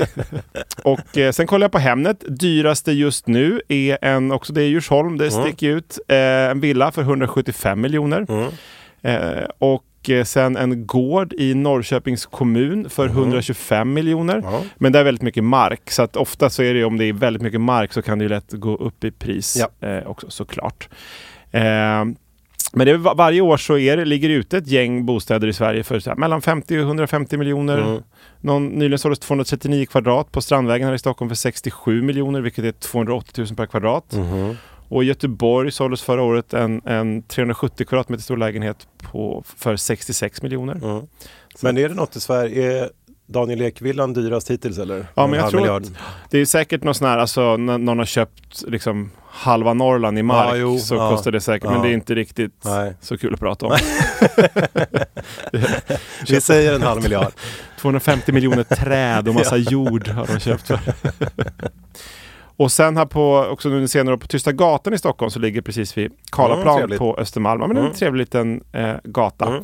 Och eh, sen kollar jag på Hemnet. Dyraste just nu är en, också det är Djursholm, det sticker ut, eh, en villa för 175 miljoner. Eh, och eh, sen en gård i Norrköpings kommun för 125 miljoner. Men det är väldigt mycket mark, så att ofta så är det om det är väldigt mycket mark så kan det ju lätt gå upp i pris Ja. eh, också såklart. Eh, men det varje år så är det, ligger det ute ett gäng bostäder i Sverige för här, mellan 50 och 150 miljoner. Någon, nyligen såldes 239 kvadrat på Strandvägen här i Stockholm för 67 miljoner, vilket är 280 000 per kvadrat. Och i Göteborg såldes förra året en, en 370 kvadratmeter stor lägenhet på, för 66 miljoner. Men är det något i Sverige? Är Daniel Ek-villan dyrast hittills eller? Ja, En men jag tror miljard. att det är säkert någon sån här, alltså när någon har köpt liksom halva Norrland i mark Ja, jo, så ja. kostar det säkert, men Ja. det är inte riktigt Nej. så kul att prata om. Vi säger en halv miljard. 250 miljoner träd och massa jord har de köpt för. Och sen här på, också nu senare på Tysta gatan i Stockholm så ligger precis vid Mm, Karlaplan trevligt. på Östermalm. Men är en Mm. trevlig liten eh, gata.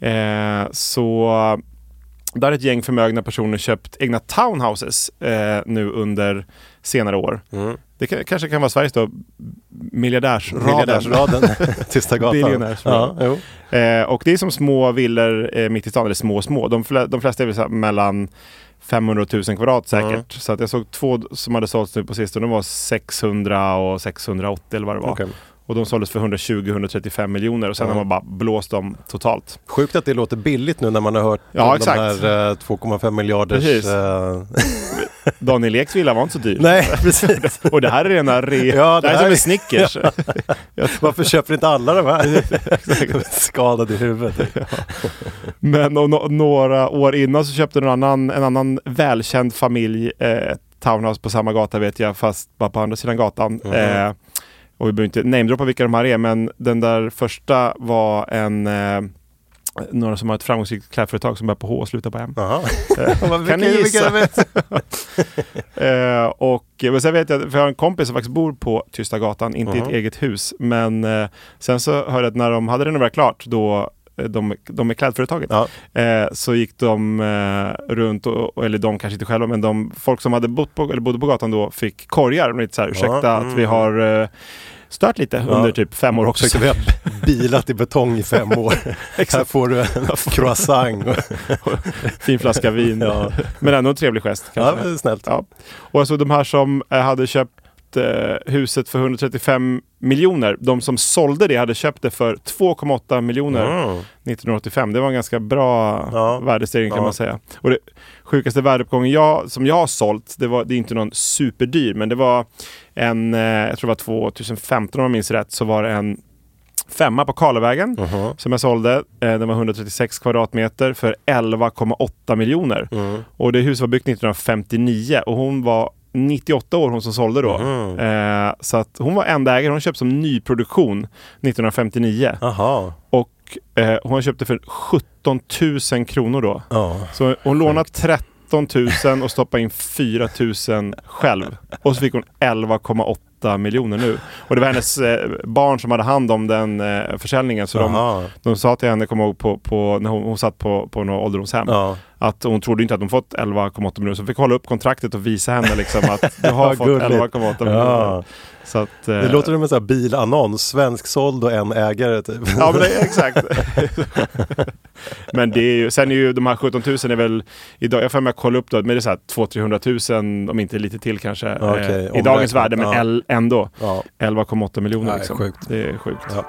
Mm. Eh, så där har ett gäng förmögna personer köpt egna townhouses eh, nu under senare år. Mm. Det kan, kanske kan vara Sveriges då miljardärsraden. Miljardärsraden, Tysta gatan. Ja. Eh, och det är som små villor eh, mitt i stan, eller små små. De, flä, de flesta är väl mellan 500 och 1000 kvadrat säkert. Så att jag såg två som hade sålts nu på sistone. De var 600 och 680 eller vad det var. Okej. Och de såldes för 120-135 miljoner och sen Ja. har man bara blåst dem totalt. Sjukt att det låter billigt nu när man har hört Ja, om de här eh, 2,5 miljarders... Eh, Daniel Eks villa var inte så dyr. Nej, precis. Och det här är rena re... Ja, det det här är här som en Snickers. Varför köper inte alla de här? Skadade i huvudet. Men och no- några år innan så köpte en annan, en annan välkänd familj eh, townhouse på samma gata vet jag, fast bara på andra sidan gatan. Eh, och vi behöver inte namedroppa vilka de här är, men den där första var en eh, några som har ett framgångsrikt klädföretag som börjar på H och slutar på M. Vad- Kan ni gissa? Eh, och men sen vet jag, för jag har en kompis som faktiskt bor på Tysta gatan, inte i ett eget hus. Men eh, sen så hörde jag att när de hade renoverat klart, då eh, de, de med klädföretaget, Ja. eh, så gick de eh, runt, och, eller de kanske inte själva, men de folk som hade bott på, eller bodde på gatan då fick korgar. Lite så här, ursäkta Ja, att vi mm. har eh, stört lite Ja. under typ fem år också. Försökte vi ha bilat i betong i fem år. Här får du en croissant. och- fin flaska vin. Ja. Men ändå en trevlig gest. Ja, Kanske. är snällt. Ja. Och alltså de här som eh, hade köpt eh, huset för 135 miljoner, de som sålde det hade köpt det för 2,8 miljoner Mm. 1985. Det var en ganska bra Ja. värdestegring kan Ja. man säga. Och det sjukaste värdeuppgången jag, som jag har sålt, det, var, det är inte någon superdyr, men det var en, eh, jag tror det var 2015 om jag minns rätt, så var det en femma på Karlavägen Mhm. som jag sålde. Eh, den var 136 kvadratmeter för 11,8 miljoner. Mm. Och det huset var byggt 1959 och hon var 98 år hon som sålde då. Mhm. Eh, så att hon var enda ägare. Hon köpte som nyproduktion 1959. Jaha. Och eh, hon köpte för 17 000 kronor då. Ja. Så hon lånade 13 000 och stoppade in 4 000 själv. Och så fick hon 11,8 miljoner nu. Och det var hennes eh, barn som hade hand om den eh, försäljningen. Så de, de sa till henne, kommer ihåg, på, på, när hon, hon satt på, på något ålderdomshem. Ja. Att hon trodde inte att hon fått 11,8 miljoner. Så fick hålla upp kontraktet och visa henne liksom att du har fått gulligt. 11,8 miljoner. Ja. Så att, eh, Det låter som en sån här bilannons. Svensk såld och en ägare. Typ. Ja men det, exakt. men det är ju, sen är ju de här 17 000 är väl, idag, jag får mig kolla upp då, men det är så här 200-300 000 om inte lite till kanske. Okej. eh, I dagens värde, men ja. Ändå. Ja. 11,8 miljoner Nej, liksom. sjukt. Det är sjukt. Ja.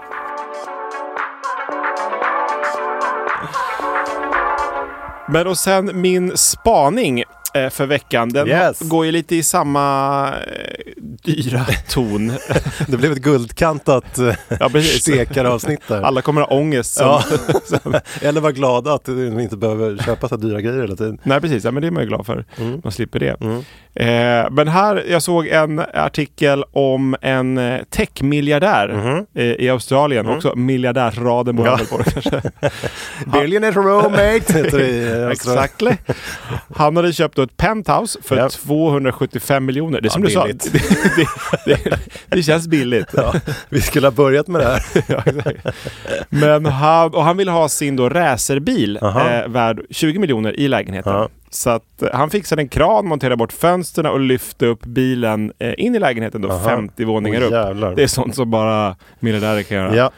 Men och sen min spaning för veckan. Den Yes. går ju lite i samma eh, dyra ton. Det blev ett guldkantat eh, Ja, stekaravsnitt där. Alla kommer ha ångest. Som, Ja. som, Eller vara glada att de inte behöver köpa så dyra grejer hela tiden. nej, precis. Ja, men det är man ju glad för. Mm. Man slipper det. Mm. Eh, men här, jag såg en artikel om en eh, techmiljardär Mhm. eh, i Australien. Mm. Också miljardärsraden borde Ja. ja. på det kanske. Billionaire roommate heter det i Australien. Exactly. Han hade köpt då ett penthouse för Ja. 275 miljoner. Det är som Ja, du sa, det, det, det, det känns billigt. Ja, vi skulle ha börjat med det här. Men han, och han ville ha sin då racerbil Aha. eh, värd 20 miljoner i lägenheten. Ja. Så att eh, han fixade en kran, monterade bort fönstren och lyfte upp bilen eh, in i lägenheten då Aha. 50 våningar Åh, upp. jävlar. Det är sånt som bara miljardärer kan göra. Ja.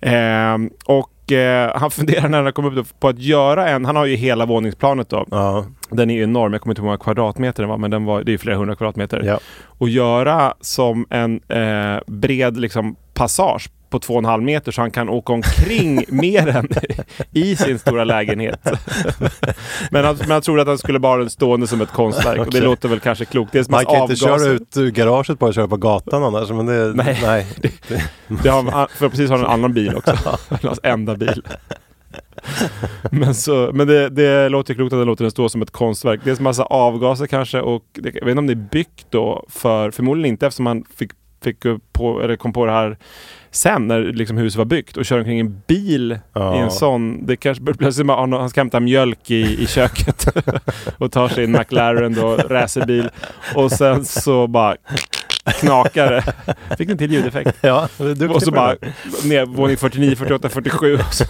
Ehm, och eh, han funderar när han kom upp på att göra en, han har ju hela våningsplanet då. Ja. Den är enorm, jag kommer inte ihåg hur många kvadratmeter den var, men den var, det är flera hundra kvadratmeter. Ja. Och göra som en eh, bred liksom, passage på två och en halv meter så han kan åka omkring mer än i sin stora lägenhet. men, han, men han trodde att han skulle bara den stående som ett konstverk och det låter väl kanske klokt. Dels Man massa kan inte avgaser. köra ut ur garaget bara och köra på gatan annars. Men det, Nej. nej. Det har, han- för precis har en annan bil också. Hans enda bil. Men, så, men det, det låter klokt att den låter den stå som ett konstverk. Det är en massa avgaser kanske och det, jag vet inte om det är byggt då för, förmodligen inte eftersom han fick, fick på, eller kom på det här sen när liksom huset var byggt och kör omkring en bil Ja. i en sån. Det kanske plötsligt bara, han ska hämta mjölk i, i köket och tar sin McLaren då, racerbil och sen så bara knakar det. Fick en till ljudeffekt. Ja, du Och så bara ner, våning 49, 48, 47. och så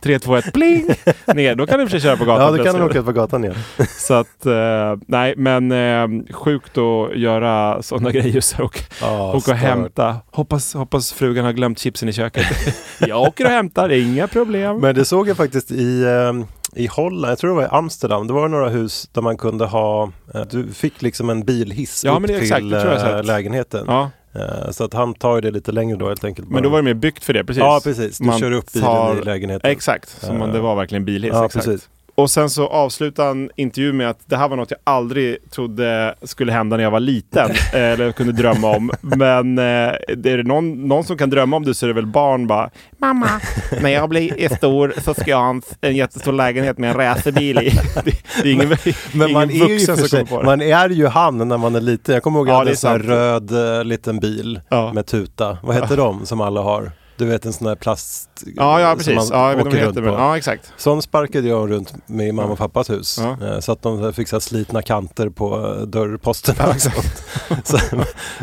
3, 2, 1, pling! Ner. Då kan du för sig köra på gatan Ja, då kan du åka ut på gatan igen. Så att, eh, nej men eh, sjukt att göra sådana grejer så och, Ja, och, och hämta. Hoppas, hoppas frugan har glömt chipsen i köket. jag åker och hämtar, inga problem. Men det såg jag faktiskt i, eh, i Holland, jag tror det var i Amsterdam. Det var några hus där man kunde ha, eh, du fick liksom en bilhiss Ja, upp till exakt, eh, lägenheten. ja, Eh, Så att han tar ju det lite längre då helt enkelt. men då var det mer byggt för det, precis. Ja, precis. Du Man kör upp bilen tar- i lägenheten. Exakt, som om det var verkligen bilhiss. Ja, exakt. precis. Och sen så avslutar han intervjun med att det här var något jag aldrig trodde skulle hända när jag var liten. eh, eller kunde drömma om. Men eh, är det någon, någon som kan drömma om det så är det väl barn bara Mamma, när jag blir stor så ska jag ha en, jättestor lägenhet med en racerbil i. Det, det är ingen, Men ingen man är, ju för sig, man är ju han när man är liten. Jag kommer ihåg att Ja, jag hade en sån här röd eh, liten bil Ja. med tuta. Vad heter de som alla har? Du vet en sån här plast Ja, ja som precis. man Ja, jag vet åker runt på. ja, exakt. Sån sparkade jag runt med i mamma och pappas hus. Ja. Eh, Så att de fick så slitna kanter på eh, dörrposten. Ja, exakt. så,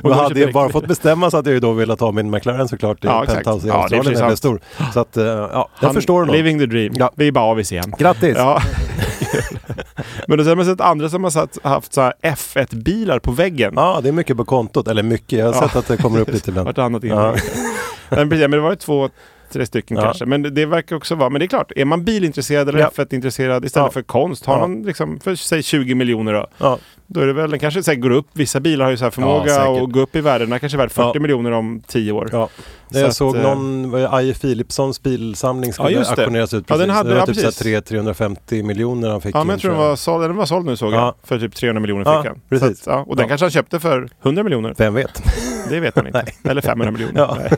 och hade jag bara fått bestämma så hade jag ju då velat ha min McLaren såklart i Ja, penthouse i Ja, det är Australien när jag blev stor. Så att, eh, ja, jag Han- förstår nog. Living the dream. Ja. Vi är bara avis igen. Grattis! Ja. Men då har man sett andra som har satt, haft så här F1-bilar på väggen. Ja, det är mycket på kontot. Eller mycket, jag har sett att det kommer upp lite ibland. Vartannat Ja. Men, precis, men det var ju två, tre stycken Ja. kanske. Men det, det verkar också vara, men det är klart, är man bilintresserad eller Ja. F1-intresserad istället Ja. för konst, har Ja. man liksom för säg 20 miljoner då. Ja. Då är det väl, den kanske säkert går upp, vissa bilar har ju så här förmåga att gå upp i värde. Den här kanske är värd 40 Ja. miljoner om 10 år. Ja. Så jag att, såg eh, någon, Aje Philipssons bilsamling skulle Ja, auktioneras ut Ja, precis. den hade- det var ja, typ så här precis. 3 350 miljoner han fick Ja, men in, jag tror den var såld, den var såld nu såg Ja. jag. För typ 300 miljoner Ja, fick han. precis. Så att, ja, och den Ja. kanske han köpte för 100 miljoner. Vem vet? Det vet man inte. Eller 500 miljoner. Ja. Nej.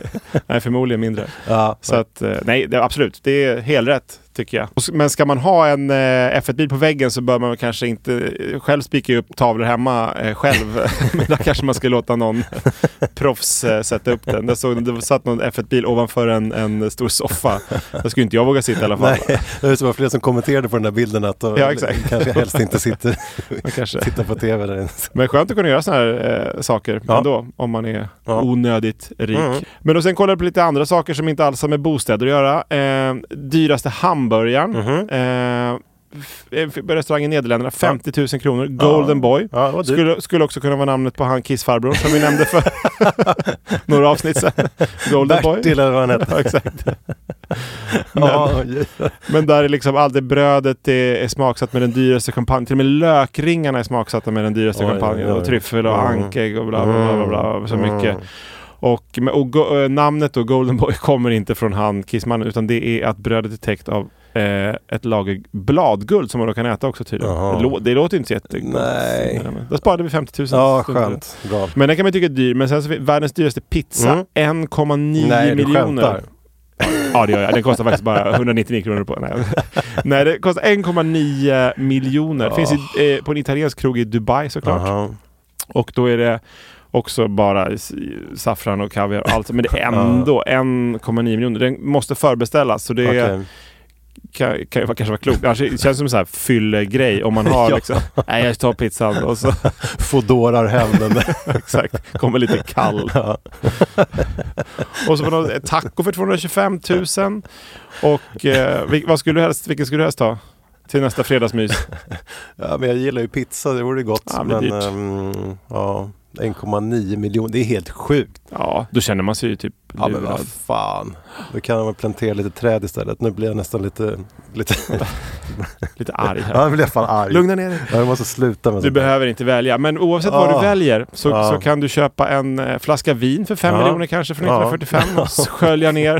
nej, förmodligen mindre. Ja, Så att, eh, nej, det, absolut. Det är helt rätt tycker jag. Och Men ska man ha en eh, F1-bil på väggen så bör man kanske inte eh, själv spika upp tavlor hemma eh, själv. men då kanske man ska låta någon proffs eh, sätta upp den. Jag såg det satt någon F1-bil ovanför en, en stor soffa. Där skulle inte jag våga sitta i alla fall. Nej, det var flera som kommenterade på den där bilden att de Ja, exakt. kanske helst inte sitter tittar på tv där. Men skönt att kunna göra sådana här saker Ja. ändå, om man är Ja. onödigt rik. Mm. Men då sen kollar jag på lite andra saker som inte alls har med bostäder att göra. Dyraste hamburgaren. Mhm. Eh, på restaurangen i Nederländerna, 50 000 kronor. Golden Boy. Skulle, skulle också kunna vara namnet på han kissfarbrorn som vi nämnde för några avsnitt sedan. Golden Boy. Bertil eller vad han hette. Exakt. Men där är liksom det brödet är, är smaksatt med den dyraste champagnen. Till och med lökringarna är smaksatta med den dyraste champagnen. Och tryffel och Mm. ankägg och bla bla bla. bla, bla så Mm. mycket. Och, och go, eh, namnet då, Golden Boy, kommer inte från han Kissmannen utan det är att brödet är täckt av eh, ett lager bladguld som man då kan äta också tydligen. Det, lå- det låter inte så jättegott. Nej. Då sparade vi 50 000. Ja, skönt. Bra. Men den kan man tycka är dyr. Men sen så världens dyraste pizza, Mm. 1,9 Nej, du miljoner. Ja det gör jag. Den kostar faktiskt bara 199 kronor på. Nej, Nej det kostar 1,9 miljoner. Finns i, eh, på en italiensk krog i Dubai såklart. Jaha. Och då är det också bara saffran och kaviar och allt. Men det är ändå 1,9 miljoner. Den måste förbeställas. Så det Okej. kan, kan vara- kanske vara klokt. Annars det känns som en sån här fyllegrej om man har Ja. liksom. Nej jag tar pizzan och så Fodorar hem den. exakt, kommer lite kall. Ja. Och så var det taco för 225 000. Och eh, vad skulle du helst, vilken skulle du helst ta? Till nästa fredagsmys. ja, men jag gillar ju pizza, det vore gott. Ja, men dyrt. ehm, ja, 1,9 miljoner, det är helt sjukt. Ja, då känner man sig ju typ Ja men lurad. vad fan. Då kan man plantera lite träd istället. Nu blir jag nästan lite... lite Lite arg här. ja, nu blir jag fan arg. Lugna ner dig. Ja, jag måste sluta med Du sånt behöver inte välja, men oavsett vad du Ah. väljer så, Ja. så kan du köpa en eh, flaska vin för 5 Ja. miljoner kanske från Ja. 1945 och skölja ner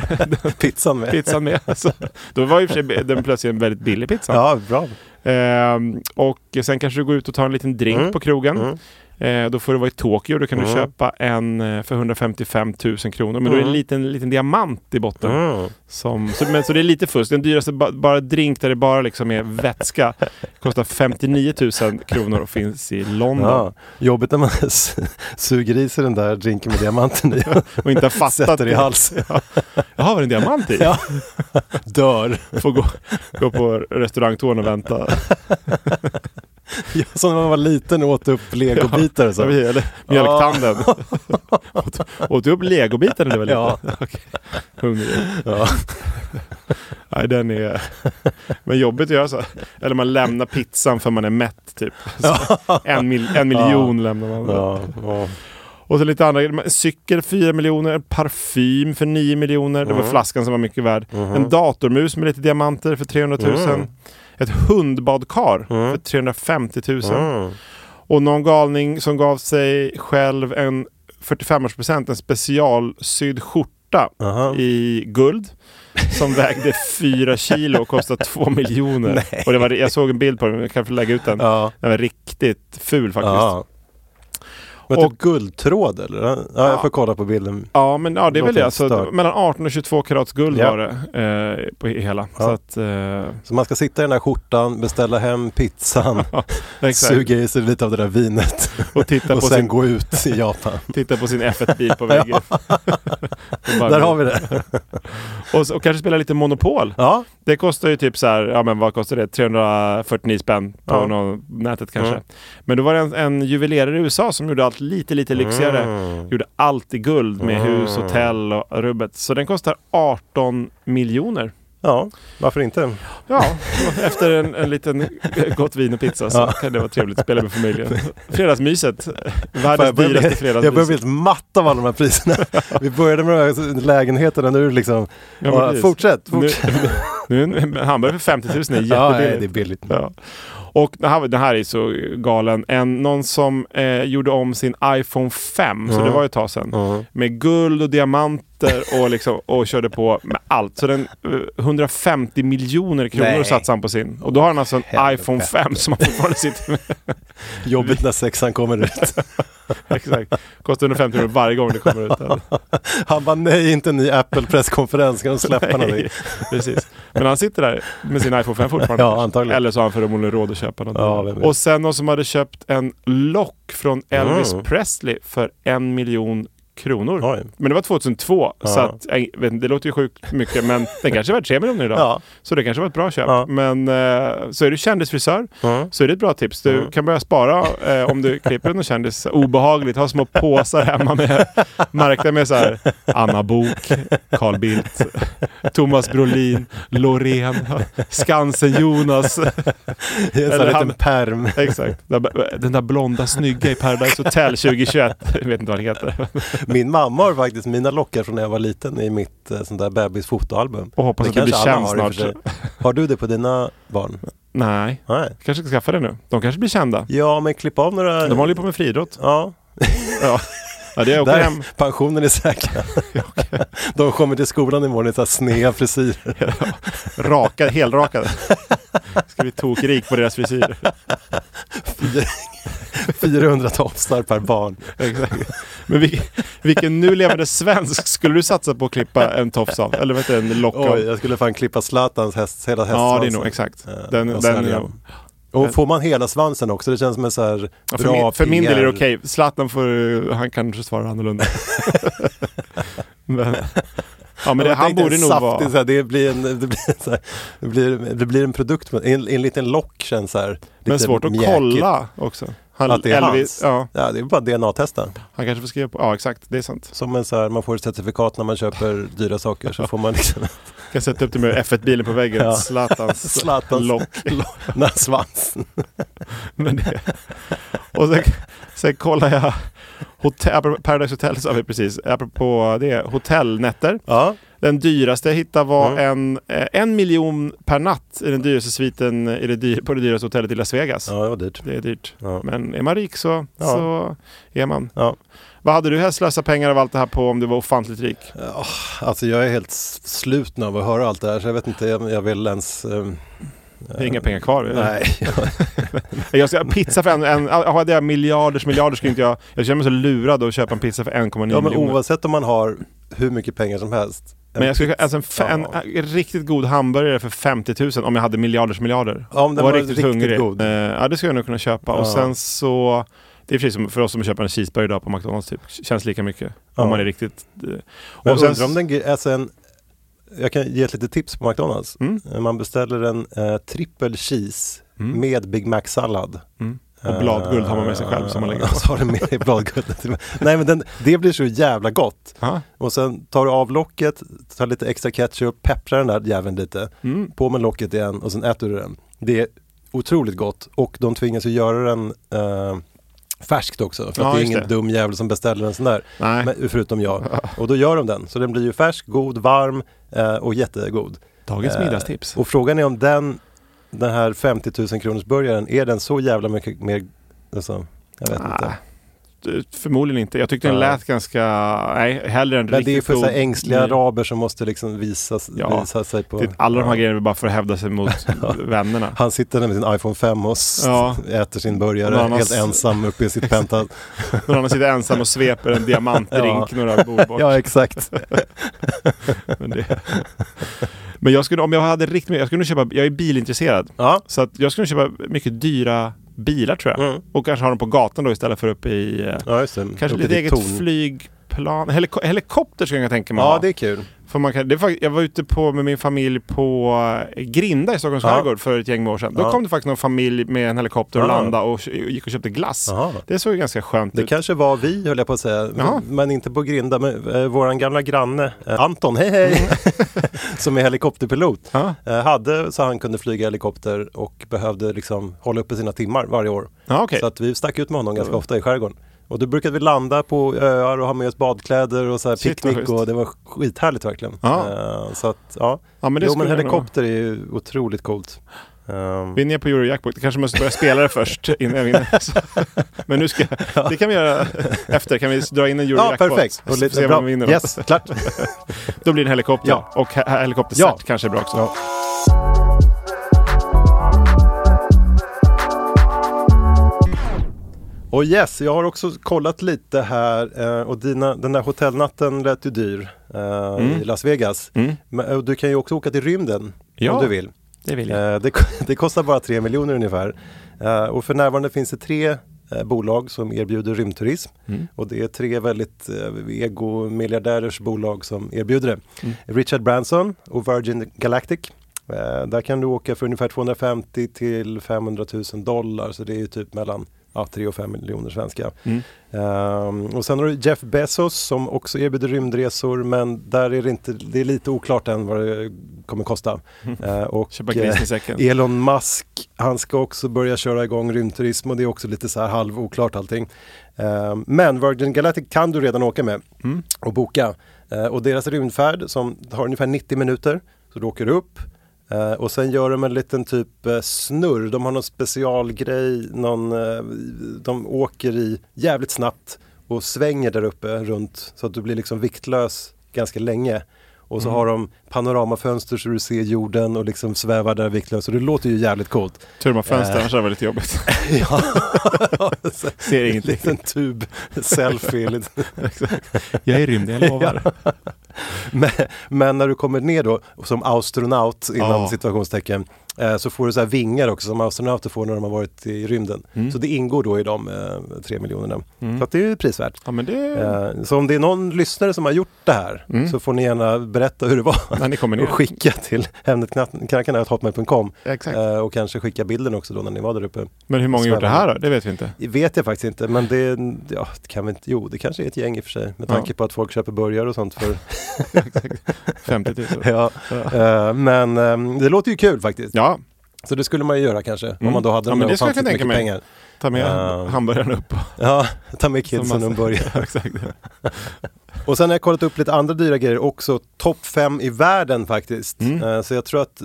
Pizzan med. pizzan med. Så, då var för sig den plötsligt en väldigt billig pizza. Ja, bra. Ehm, och sen kanske du går ut och tar en liten drink Mm. på krogen. Mm. Eh, då får du vara i Tokyo. Då kan du Mm. köpa en eh, för 155 000 kronor. Men då är det en Mm. liten, liten diamant i botten. Mm. Som, så, men, så det är lite fusk. Den dyraste ba, bara drink där det bara liksom är vätska kostar 59 000 kronor och finns i London. Ja. Jobbigt när man suger i sig den där drinken med diamanten i Och inte har fattat sätter i halsen. Ja. Jaha, var det en diamant i? Ja. Dör. Får gå, gå på restaurangtån och vänta. Ja, som när man var liten och åt upp legobitar och så. Eller mjölktanden. åt, åt du upp legobitar när du var liten? Ja. Okej. Hungrig. Ja. Nej, den är... Men jobbigt att göra så. Eller man lämnar pizzan för man är mätt typ. Så en, mil, en miljon lämnar man. Ja. Ja. Och så lite andra grejer. Cykel 4 miljoner, parfym för 9 miljoner. Det var Mm. flaskan som var mycket värd. Mhm. En datormus med lite diamanter för 300 000. Mm. Ett hundbadkar Mm. för 350 000. Mm. Och någon galning som gav sig själv en 45-årspresent, en specialsydd skjorta Aha. i guld. Som vägde 4 kilo och kostade 2 miljoner. Och det var, jag såg en bild på den, jag kan få lägga ut den. Ja. Den var riktigt ful faktiskt. Ja. Och- typ guldtråd eller? Ja, Ja. jag får kolla på bilden. Ja, men ja, det är väl det. Alltså, mellan 18 och 22 karats guld Ja. var det eh, på hela. Ja. Så att, eh, Så man ska sitta i den här skjortan, beställa hem pizzan, suga i sig lite av det där vinet Och titta och sen sin, gå ut i Japan. titta på sin F1-bil på väggen. Där har vi det. och, och kanske spela lite Monopol. Ja, Det kostar ju typ så här, ja men vad kostar det? 349 spänn på Ja. nätet kanske. Mm. Men då var det en, en juvelerare i USA som gjorde allt lite, lite lyxigare. Mm. Gjorde allt i guld med Mm. hus, hotell och rubbet. Så den kostar 18 miljoner. ja, varför inte? Ja, efter en, en liten gott vin och pizza så Ja. kan det vara trevligt att spela med familjen. Fredagsmyset. Fan, Världens jag börjar dyraste bli- Jag börjar bli fredagsmys. helt matt av alla de här priserna. Vi började med de här lägenheterna, nu liksom... Ja, Ja, fortsätt, Nu, fortsätt. nu, en hamburgare för 50 000 är Ja, nej, jättebilligt. det är billigt. Ja. Och det här, det här är så galen. En, någon som eh, gjorde om sin iPhone 5, så Mm. det var ju ett tag sedan. Mm. Med guld och diamanter och, liksom, och körde på med allt. Så den, eh, 150 miljoner kronor Nej. satsade han på sin. Och då har han alltså en Helvete. iPhone 5 som han fortfarande sitter med. Jobbigt när sexan kommer ut. Exakt. Kostar 150 kronor varje gång det kommer ut. Han bara nej, inte en ny Apple-presskonferens, ska de släppa någonting? Precis. Men han sitter där med sin iPhone 5 fortfarande. Ja, antagligen. Eller så har han förmodligen råd att köpa något. Ja, och sen någon som hade köpt en lock från Elvis Mm. Presley för en miljon kronor. Oj. Men det var 2002, Ja. så att, jag vet, det låter ju sjukt mycket, men den kanske är värd 3 miljoner idag. Ja. Så det kanske var ett bra köp. Ja. Men eh, så är du kändisfrisör Mm. så är det ett bra tips. Du Mm. kan börja spara eh, om du klipper någon kändis. Obehagligt, ha små påsar hemma med märkta med så här Anna Bok, Carl Bildt, Thomas Brolin, Loreen, Skansen-Jonas. En Eller här han- liten perm. Exakt. Den där blonda snygga i Paradise Hotel 2021. Jag vet inte vad det heter. Min mamma har faktiskt mina lockar från när jag var liten i mitt eh, sånt där bebisfotoalbum. Och hoppas att du blir känd har snart. Har du det på dina barn? Nej, Nej. kanske ska skaffa det nu. De kanske blir kända. Ja, men klipp av några... De håller ju på med friidrott. Ja. Ja. Ja, det är Där, hem. pensionen är säker. De kommer till skolan imorgon i så här sneda frisyrer. Rakade, helrakade. Ska bli tokrik på deras frisyr. 400 tofsar per barn. Men vil, vilken nu levande svensk skulle du satsa på att klippa en tofs av? Eller vad en lock av? Oj, jag skulle fan klippa Zlatans häst, hela ja, hästsvansen. det är nog exakt. Eh, Den, och den, sälja. Och får man hela svansen också, det känns som en så här ja, för, bra min, för min del är det okej. Zlatan får, han kanske svara annorlunda. men, ja, men det, han borde nog saftig, vara... Här, det, blir en, det, blir så här, det, blir, det blir en produkt, en, en liten lock känns så här. Men svårt att mjäkigt. kolla också. Han, Att det är Elvis, hans? Ja, Ja, det är bara DNA-testa. han kanske får skriva på... Ja, exakt. Det är sant. Som en så här, man får ett certifikat när man köper dyra saker så får man liksom kan sätta upp det med F1-bilen på väggen. Ja. Zlatans, Zlatans lock. här svansen. Men det, och sen, sen kollar jag hotell, Paradise Hotel sa vi precis, apropå det, hotellnätter. Ja, Den dyraste jag hittade var Mm. en, eh, en miljon per natt i den dyraste sviten i det dyr, på det dyraste hotellet i Las Vegas. ja, det var dyrt. Det är dyrt. Ja. Men är man rik så, så är man. Vad hade du helst slösat pengar av allt det här på om du var ofantligt rik? Ja, Alltså jag är helt s- sluten av att höra allt det här så jag vet inte, jag, jag vill ens... ehm, Det är inga pengar kvar. Nej, Jag ska, pizza för en, en hade jag miljarders miljarder skulle inte jag... Jag känner mig så lurad att köpa en pizza för 1,9 ja, men miljoner. oavsett om man har hur mycket pengar som helst. en Men jag skulle alltså en, en, en riktigt god hamburgare för 50 000 om jag hade miljarders miljarder. Ja, om den och var riktigt, riktigt hungrig. god. Eh, ja, det skulle jag nog kunna köpa. Och Ja. sen så... Det är precis som för oss som köper en cheeseburgare idag på McDonalds typ. Känns lika mycket. Ja. Om man är riktigt... eh, Men och sen, undrar om den, alltså en, jag kan ge ett litet tips på McDonalds. Mm. Eh, Man beställer en eh, trippel cheese Mm. med Big Mac-sallad. Mm. Och bladguld har man med sig själv som man lägger på. så har du med dig bladguldet. Nej men den, det blir så jävla gott. Ja. Och sen tar du av locket, tar lite extra ketchup, pepprar den där jäveln lite. Mm. På med locket igen och sen äter du den. Det är otroligt gott och de tvingas ju göra den eh, färskt också. För Ja, att det är ingen det. dum jävel som beställer en sån där. Men, förutom jag. Och då gör de den. Så den blir ju färsk, god, varm eh, och jättegod. dagens Eh, middagstips. Och frågan är om den, den här 50 000 kronors burgaren, är den så jävla mycket mer, alltså, jag vet Nej, inte. Förmodligen inte. Jag tyckte den lät ganska... Nej, hellre en Men det är för så ängsliga ny- araber som måste liksom visa, Ja, visa sig på... Alla de här grejerna är bara för att hävda sig mot vännerna. Han sitter där med sin iPhone 5 och Ja. äter sin burgare annan helt ensam uppe i sitt penthouse. Någon annan sitter ensam och sveper en diamantdrink Ja. några bord bort. ja, exakt. Men, det... Men jag skulle, om jag hade riktigt jag skulle köpa, jag är bilintresserad. Ja. Så att jag skulle köpa mycket dyra bilar tror jag. Mm. Och kanske ha dem på gatan då istället för uppe i, eh, ja, det. kanske Uppe lite eget torn. flygplan. Heliko helikopter skulle jag tänka mig Ja, ha. det är kul. För man kan, det fakt- jag var ute på, med min familj på eh, Grinda i Stockholms Ja. skärgård för ett gäng år sedan. Då Ja. kom det faktiskt någon familj med en helikopter och Ja. landade och gick och köpte glass. Jaha. Det såg ju ganska skönt Det ut. kanske var vi höll jag på att säga, Jaha. men inte på Grinda. Men, eh, våran gamla granne eh, Anton, hej hej, som är helikopterpilot. Eh, hade så han kunde flyga helikopter och behövde liksom hålla uppe sina timmar varje år. okej. Så att vi stack ut med honom ganska ofta i skärgården. Och då brukade vi landa på öar och ha med oss badkläder och så här Shit, picknick och det var skithärligt verkligen. Ja. Eh, så att ja, Ja, men det jo men jag helikopter är ju otroligt coolt. Um, Vi är ner på Eurojackpot. Kanske måste börja spela det först innan jag vinner. Men nu ska det kan vi göra efter. Kan vi dra in en ja, Eurojackpot? perfekt. Och lite, se vem vi vinner. Yes, klart. Då blir det en helikopter. Ja. Och he- helikoptercert Ja. kanske är bra också. Ja. Och yes, jag har också kollat lite här eh, och dina, den där hotellnatten lät ju dyr eh, i Las Vegas. Mm. Men, och du kan ju också åka till rymden Ja. om du vill. Det vill jag. Eh, det, det kostar bara 3 miljoner ungefär. Eh, och för närvarande finns det tre eh, bolag som erbjuder rymdturism. Mm. Och det är tre väldigt eh, ego-miljardärers bolag som erbjuder det. Mm. Richard Branson och Virgin Galactic. Eh, där kan du åka för ungefär 250 till 500 000 dollar. Så det är ju typ mellan ja, 3 och 5 miljoner svenska. Mm. Ehm, och sen har du Jeff Bezos som också erbjuder rymdresor men där är det inte, det är lite oklart än vad det kommer kosta. Eh, och, säcken. Elon Musk, han ska också börja köra igång rymdturism och det är också lite så här halv oklart allting. Ehm, men Virgin Galactic kan du redan åka med Mm. och boka. Och deras rymdfärd som har ungefär 90 minuter, så du åker upp eh, och sen gör de en liten typ eh, snurr, de har någon specialgrej, någon, eh, de åker i jävligt snabbt och svänger där uppe runt så att du blir liksom viktlös ganska länge. Och så Mm. har de panoramafönster så du ser jorden och liksom svävar där viktlös. Och det låter ju jävligt coolt. Tur har fönster, annars hade det lite jobbigt. ja. Ser En ingenting. liten tub, selfie. lite. Jag är i rymden, jag lovar. Men, men när du kommer ner då som astronaut inom Ja. situationstecken eh, så får du så här vingar också som astronauter får när de har varit i rymden. Mm. Så det ingår då i de eh, tre miljonerna. Så att det är ju prisvärt. Ja, det... Eh, så om det är någon lyssnare som har gjort det här Mm. så får ni gärna berätta hur det var. Och skicka till hemnetknackarna.hotmail.com Exakt. eh, och kanske skicka bilden också då när ni var där uppe. Men hur många har gjort det här då? Det vet vi inte. Det vet jag faktiskt inte men det, ja, det kan vi inte, jo det kanske är ett gäng i och för sig med tanke Ja. på att folk köper burgare och sånt för 50 000. ja. Eh, men eh, det låter ju kul faktiskt. Ja, Så det skulle man ju göra kanske om Mm. man då hade Ja, men det skulle jag tänka mig. pengar. ta med Ja. hamburgaren upp. Ja, ta med kidsen och börja. Ja, Exakt. Och sen har jag kollat upp lite andra dyra grejer också. Topp fem i världen faktiskt. Mm. Eh, Så jag tror att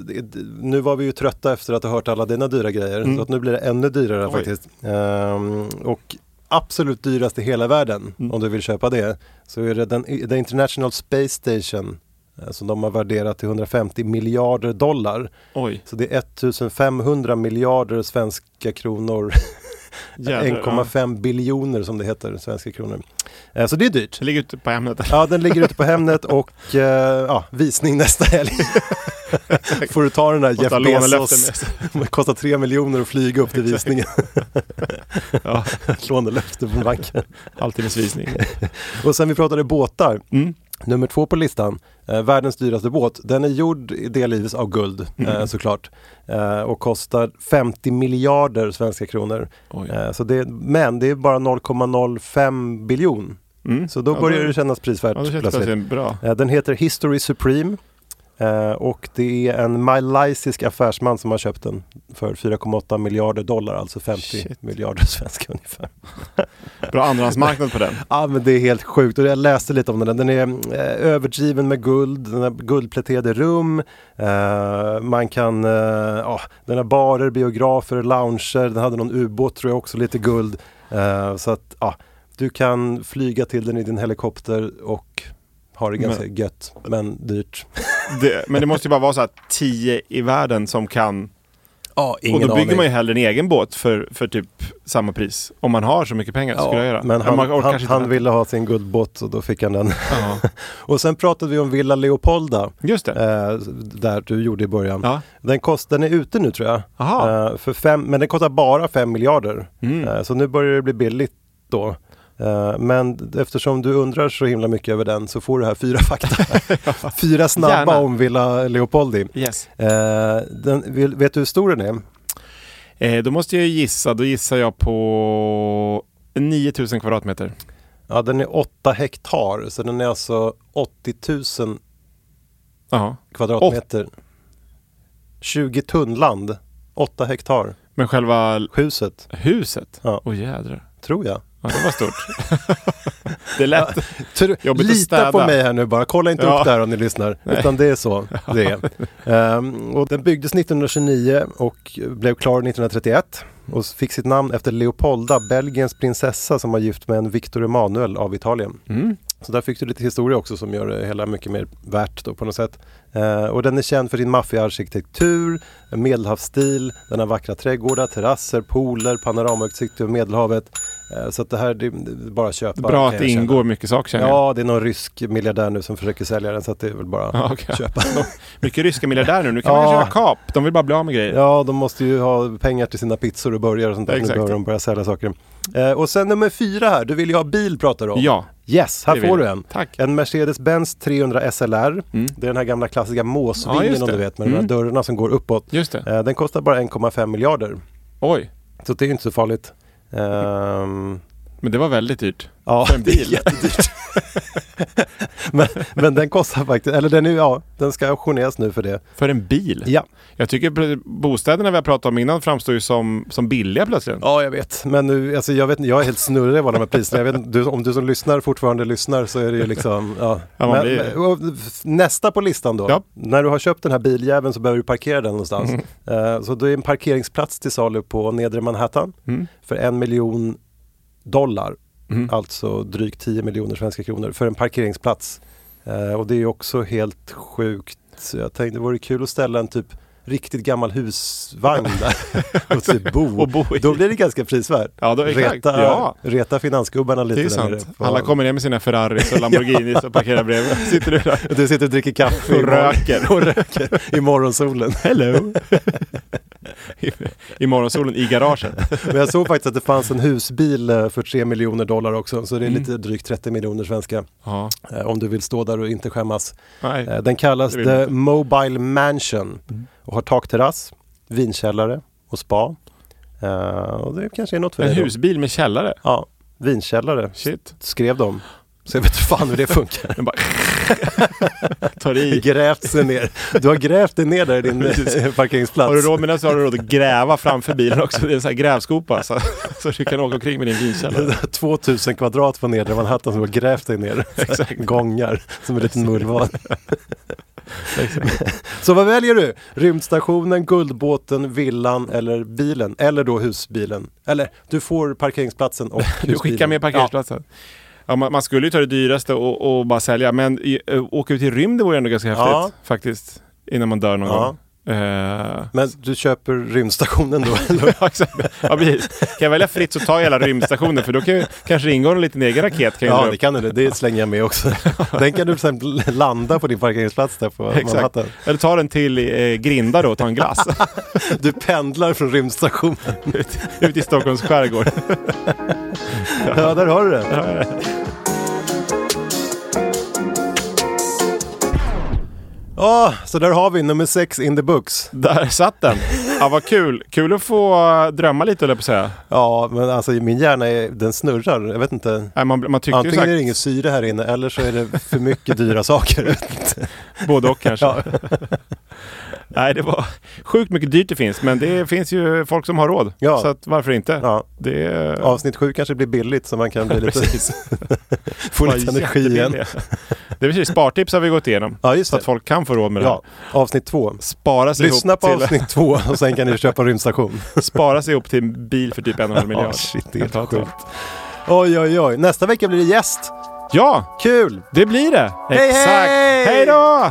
nu var vi ju trötta efter att ha hört alla dina dyra grejer. Mm. Så att nu blir det ännu dyrare Oj. faktiskt. Ehm, Och absolut dyrast i hela världen Mm. om du vill köpa det. Så är det den, The International Space Station eh, som de har värderat till 150 miljarder dollar. Oj, Så det är 1500 miljarder svenska kronor. jädrar. ja. 1,5 biljoner som det heter, svenska kronor. Eh, Så det är dyrt. Det ligger ute på ämnet. Ja, den ligger ute på Hemnet och eh, ja, visning nästa helg. Får du ta den där Jeff Bezos. Det kostar tre miljoner att flyga upp till visningen. Ja, Lånelöfte från banken. halvtimmesvisning. Och sen vi pratade båtar. Mm. Nummer två på listan, eh, världens dyraste båt. Den är gjord delvis av guld eh, Mm. såklart. Eh, och kostar 50 miljarder svenska kronor. Eh, så det, men det är bara 0,05 biljon. Mm. Så då Ja, börjar det kännas prisvärt Ja, det känns plötsligt. plötsligt bra. Eh, Den heter History Supreme eh, och det är en malaysisk affärsman som har köpt den för 4,8 miljarder dollar, alltså 50 Shit. miljarder svenska ungefär. Bra andrahandsmarknad på den. Ja men det är helt sjukt och jag läste lite om den. Den är eh, överdriven med guld, den har guldpläterade rum, eh, man kan, eh, ja, den har barer, biografer, lounger, den hade någon ubåt tror jag också, lite guld. Eh, så att ja, du kan flyga till den i din helikopter och ha det ganska gött men dyrt. Det, men det måste ju bara vara så här tio i världen som kan. Ja, och då bygger man ju hellre en egen båt för, för typ samma pris. Om man har så mycket pengar skulle jag göra. Men han, han, han vänta. ville ha sin guldbåt och då fick han den. Ja, och sen pratade vi om Villa Leopolda, just det. eh, där du gjorde i början. Ja. Den, kost, den är ute nu tror jag. Eh, för fem, men den kostar bara 5 miljarder. Mm. Eh, så nu börjar det bli billigt då. Eh, men eftersom du undrar så himla mycket över den så får du här fyra fakta. fyra snabba Gärna. om Villa Leopoldi. Yes. Eh, den, vet du hur stor den är? Eh, då måste jag gissa. Då gissar jag på 9000 kvadratmeter. Ja, den är 8 hektar, så den är alltså 80 000 Jaha. kvadratmeter. 20 tunnland, 8 hektar. Men själva Huset, huset? Ja. Åh jädrar. tror jag. Ja, det var stort. det är lätt. Tr- Jobbigt att Lita städa. på mig här nu bara, kolla inte Ja. upp där om ni lyssnar. Utan det är så det är. Ehm, och den byggdes 1929 och blev klar 1931 och fick sitt namn efter Leopolda, Belgiens prinsessa som var gift med en Victor Emanuel av Italien. Mm. Så där fick du lite historia också som gör det hela mycket mer värt då på något sätt. Eh, och den är känd för sin maffiga arkitektur, medelhavsstil, den har vackra trädgårdar, terrasser, pooler, panoramautsikt över Medelhavet. Eh, så att det här, det, är bara att köpa. Bra att det känna. ingår mycket saker känner jag. Ja, det är någon rysk miljardär nu som försöker sälja den så att det är väl bara Ja, okej. köpa. Mycket ryska miljardärer nu. Nu kan man Ja. ju köra kap. De vill bara bli av med grejer. Ja, de måste ju ha pengar till sina pizzor och burgare och sånt där. Nu Exakt. behöver de börja sälja saker. Eh, och sen nummer fyra här, du vill ju ha bil pratar du om. Ja, Yes, här får du en. Tack. En Mercedes-Benz 300 SLR. Mm. Det är den här gamla klassiska Ja, måsvingen just om du vet med de Mm. här dörrarna som går uppåt. Just det. Eh, den kostar bara 1,5 miljarder. Oj, Så det är inte så farligt. Ehm, men det var väldigt dyrt. ja, För en det är bil. jättedyrt. men, men den kostar faktiskt, eller den, är, ja, den ska auktioneras nu för det. För en bil? Ja, Jag tycker bostäderna vi har pratat om innan framstår ju som, som billiga plötsligt. ja jag vet. Men nu, alltså, jag, vet, jag är helt snurrig av de här priserna. Jag vet, du, om du som lyssnar fortfarande lyssnar så är det ju liksom... Ja. Ja, men, blir- nästa på listan då. Ja. När du har köpt den här biljäveln så behöver du parkera den någonstans. Mm. Eh, så då är en parkeringsplats till salu på nedre Manhattan Mm. för en miljon dollar. Mm. alltså drygt 10 miljoner svenska kronor för en parkeringsplats. Eh, och det är också helt sjukt. Så jag tänkte det vore kul att ställa en typ riktigt gammal husvagn där och typ bo. Och bo. Då blir det ganska prisvärt. Ja, då. Reta, Ja. reta finansgubbarna lite Det är där sant. på- Alla kommer ner med sina Ferraris och Lamborghinis och parkerar bredvid. Sitter du där Du sitter och dricker kaffe och morgon- röker. och röker i morgonsolen. Hello! I, I morgonsolen i garaget. Men jag såg faktiskt att det fanns en husbil eh, för 3 miljoner dollar också. Så det är Mm. lite drygt 30 miljoner svenska. Ja, eh, Om du vill stå där och inte skämmas. nej. Eh, Den kallas The. Mobile Mansion Mm. och har takterrass, vinkällare och spa. Och det kanske är något för En dig då. husbil med källare. Ja, vinkällare Shit. skrev de. Så jag vet fan hur det funkar. Den bara tar i. Grävt sig ner. Du har grävt dig ner där i din Precis. eh, parkeringsplats. Har du råd med det så har du råd att gräva framför bilen också. Det är en sån här grävskopa så, så du kan åka omkring med din vinkällare. 2000 kvadrat på nedre Manhattan som har grävt dig ner. Exakt. Gångar som en liten mullvad. Så vad väljer du? Rymdstationen, guldbåten, villan eller bilen? Eller då husbilen? Eller du får parkeringsplatsen och Du husbilen. skickar med parkeringsplatsen. Ja, man, man skulle ju ta det dyraste och, och bara sälja, men i, ö, åka ut i rymden vore ändå ganska häftigt Ja. faktiskt. Innan man dör någon Ja. gång. Eh, Men du köper rymdstationen då? eller? ja, ja, precis. Kan jag välja fritt så tar jag hela rymdstationen för då kan ju, kanske det ingår en liten egen raket. Kan jag Ja, det upp. kan du. Det slänger jag med också. Den kan du sen landa på din parkeringsplats där på Exakt. Manhattan. Eller ta den till eh, Grinda då och ta en glass. Du pendlar från rymdstationen. ut, ut i Stockholms skärgård. Ja, där har du det. Ja, så där har vi nummer sex in the books. Där satt den. Ja, vad kul. Kul att få drömma lite, jag på säga. Ja, men alltså min hjärna är, den snurrar. Jag vet inte. Nej, man, man Antingen är det sagt inget syre här inne eller så är det för mycket dyra saker. Både och kanske. Ja. Nej, det var sjukt mycket dyrt det finns, men det finns ju folk som har råd. Ja. Så att, varför inte? Ja. Det Avsnitt sju kanske blir billigt så man kan bli lite, få lite energi igen. Det är precis, spartips har vi gått igenom. Ja, just Så att folk kan få råd med det Ja, avsnitt två. här. Spara sig Lyssna ihop på till, avsnitt två och sen kan ni köpa en rymdstation. spara sig ihop till en bil för typ en och en halv miljard. Ja, shit, det är helt sjukt. Oj, oj, oj. Nästa vecka blir det gäst. Ja, Kul! det blir det. Hej, Exakt. hej! Hej då!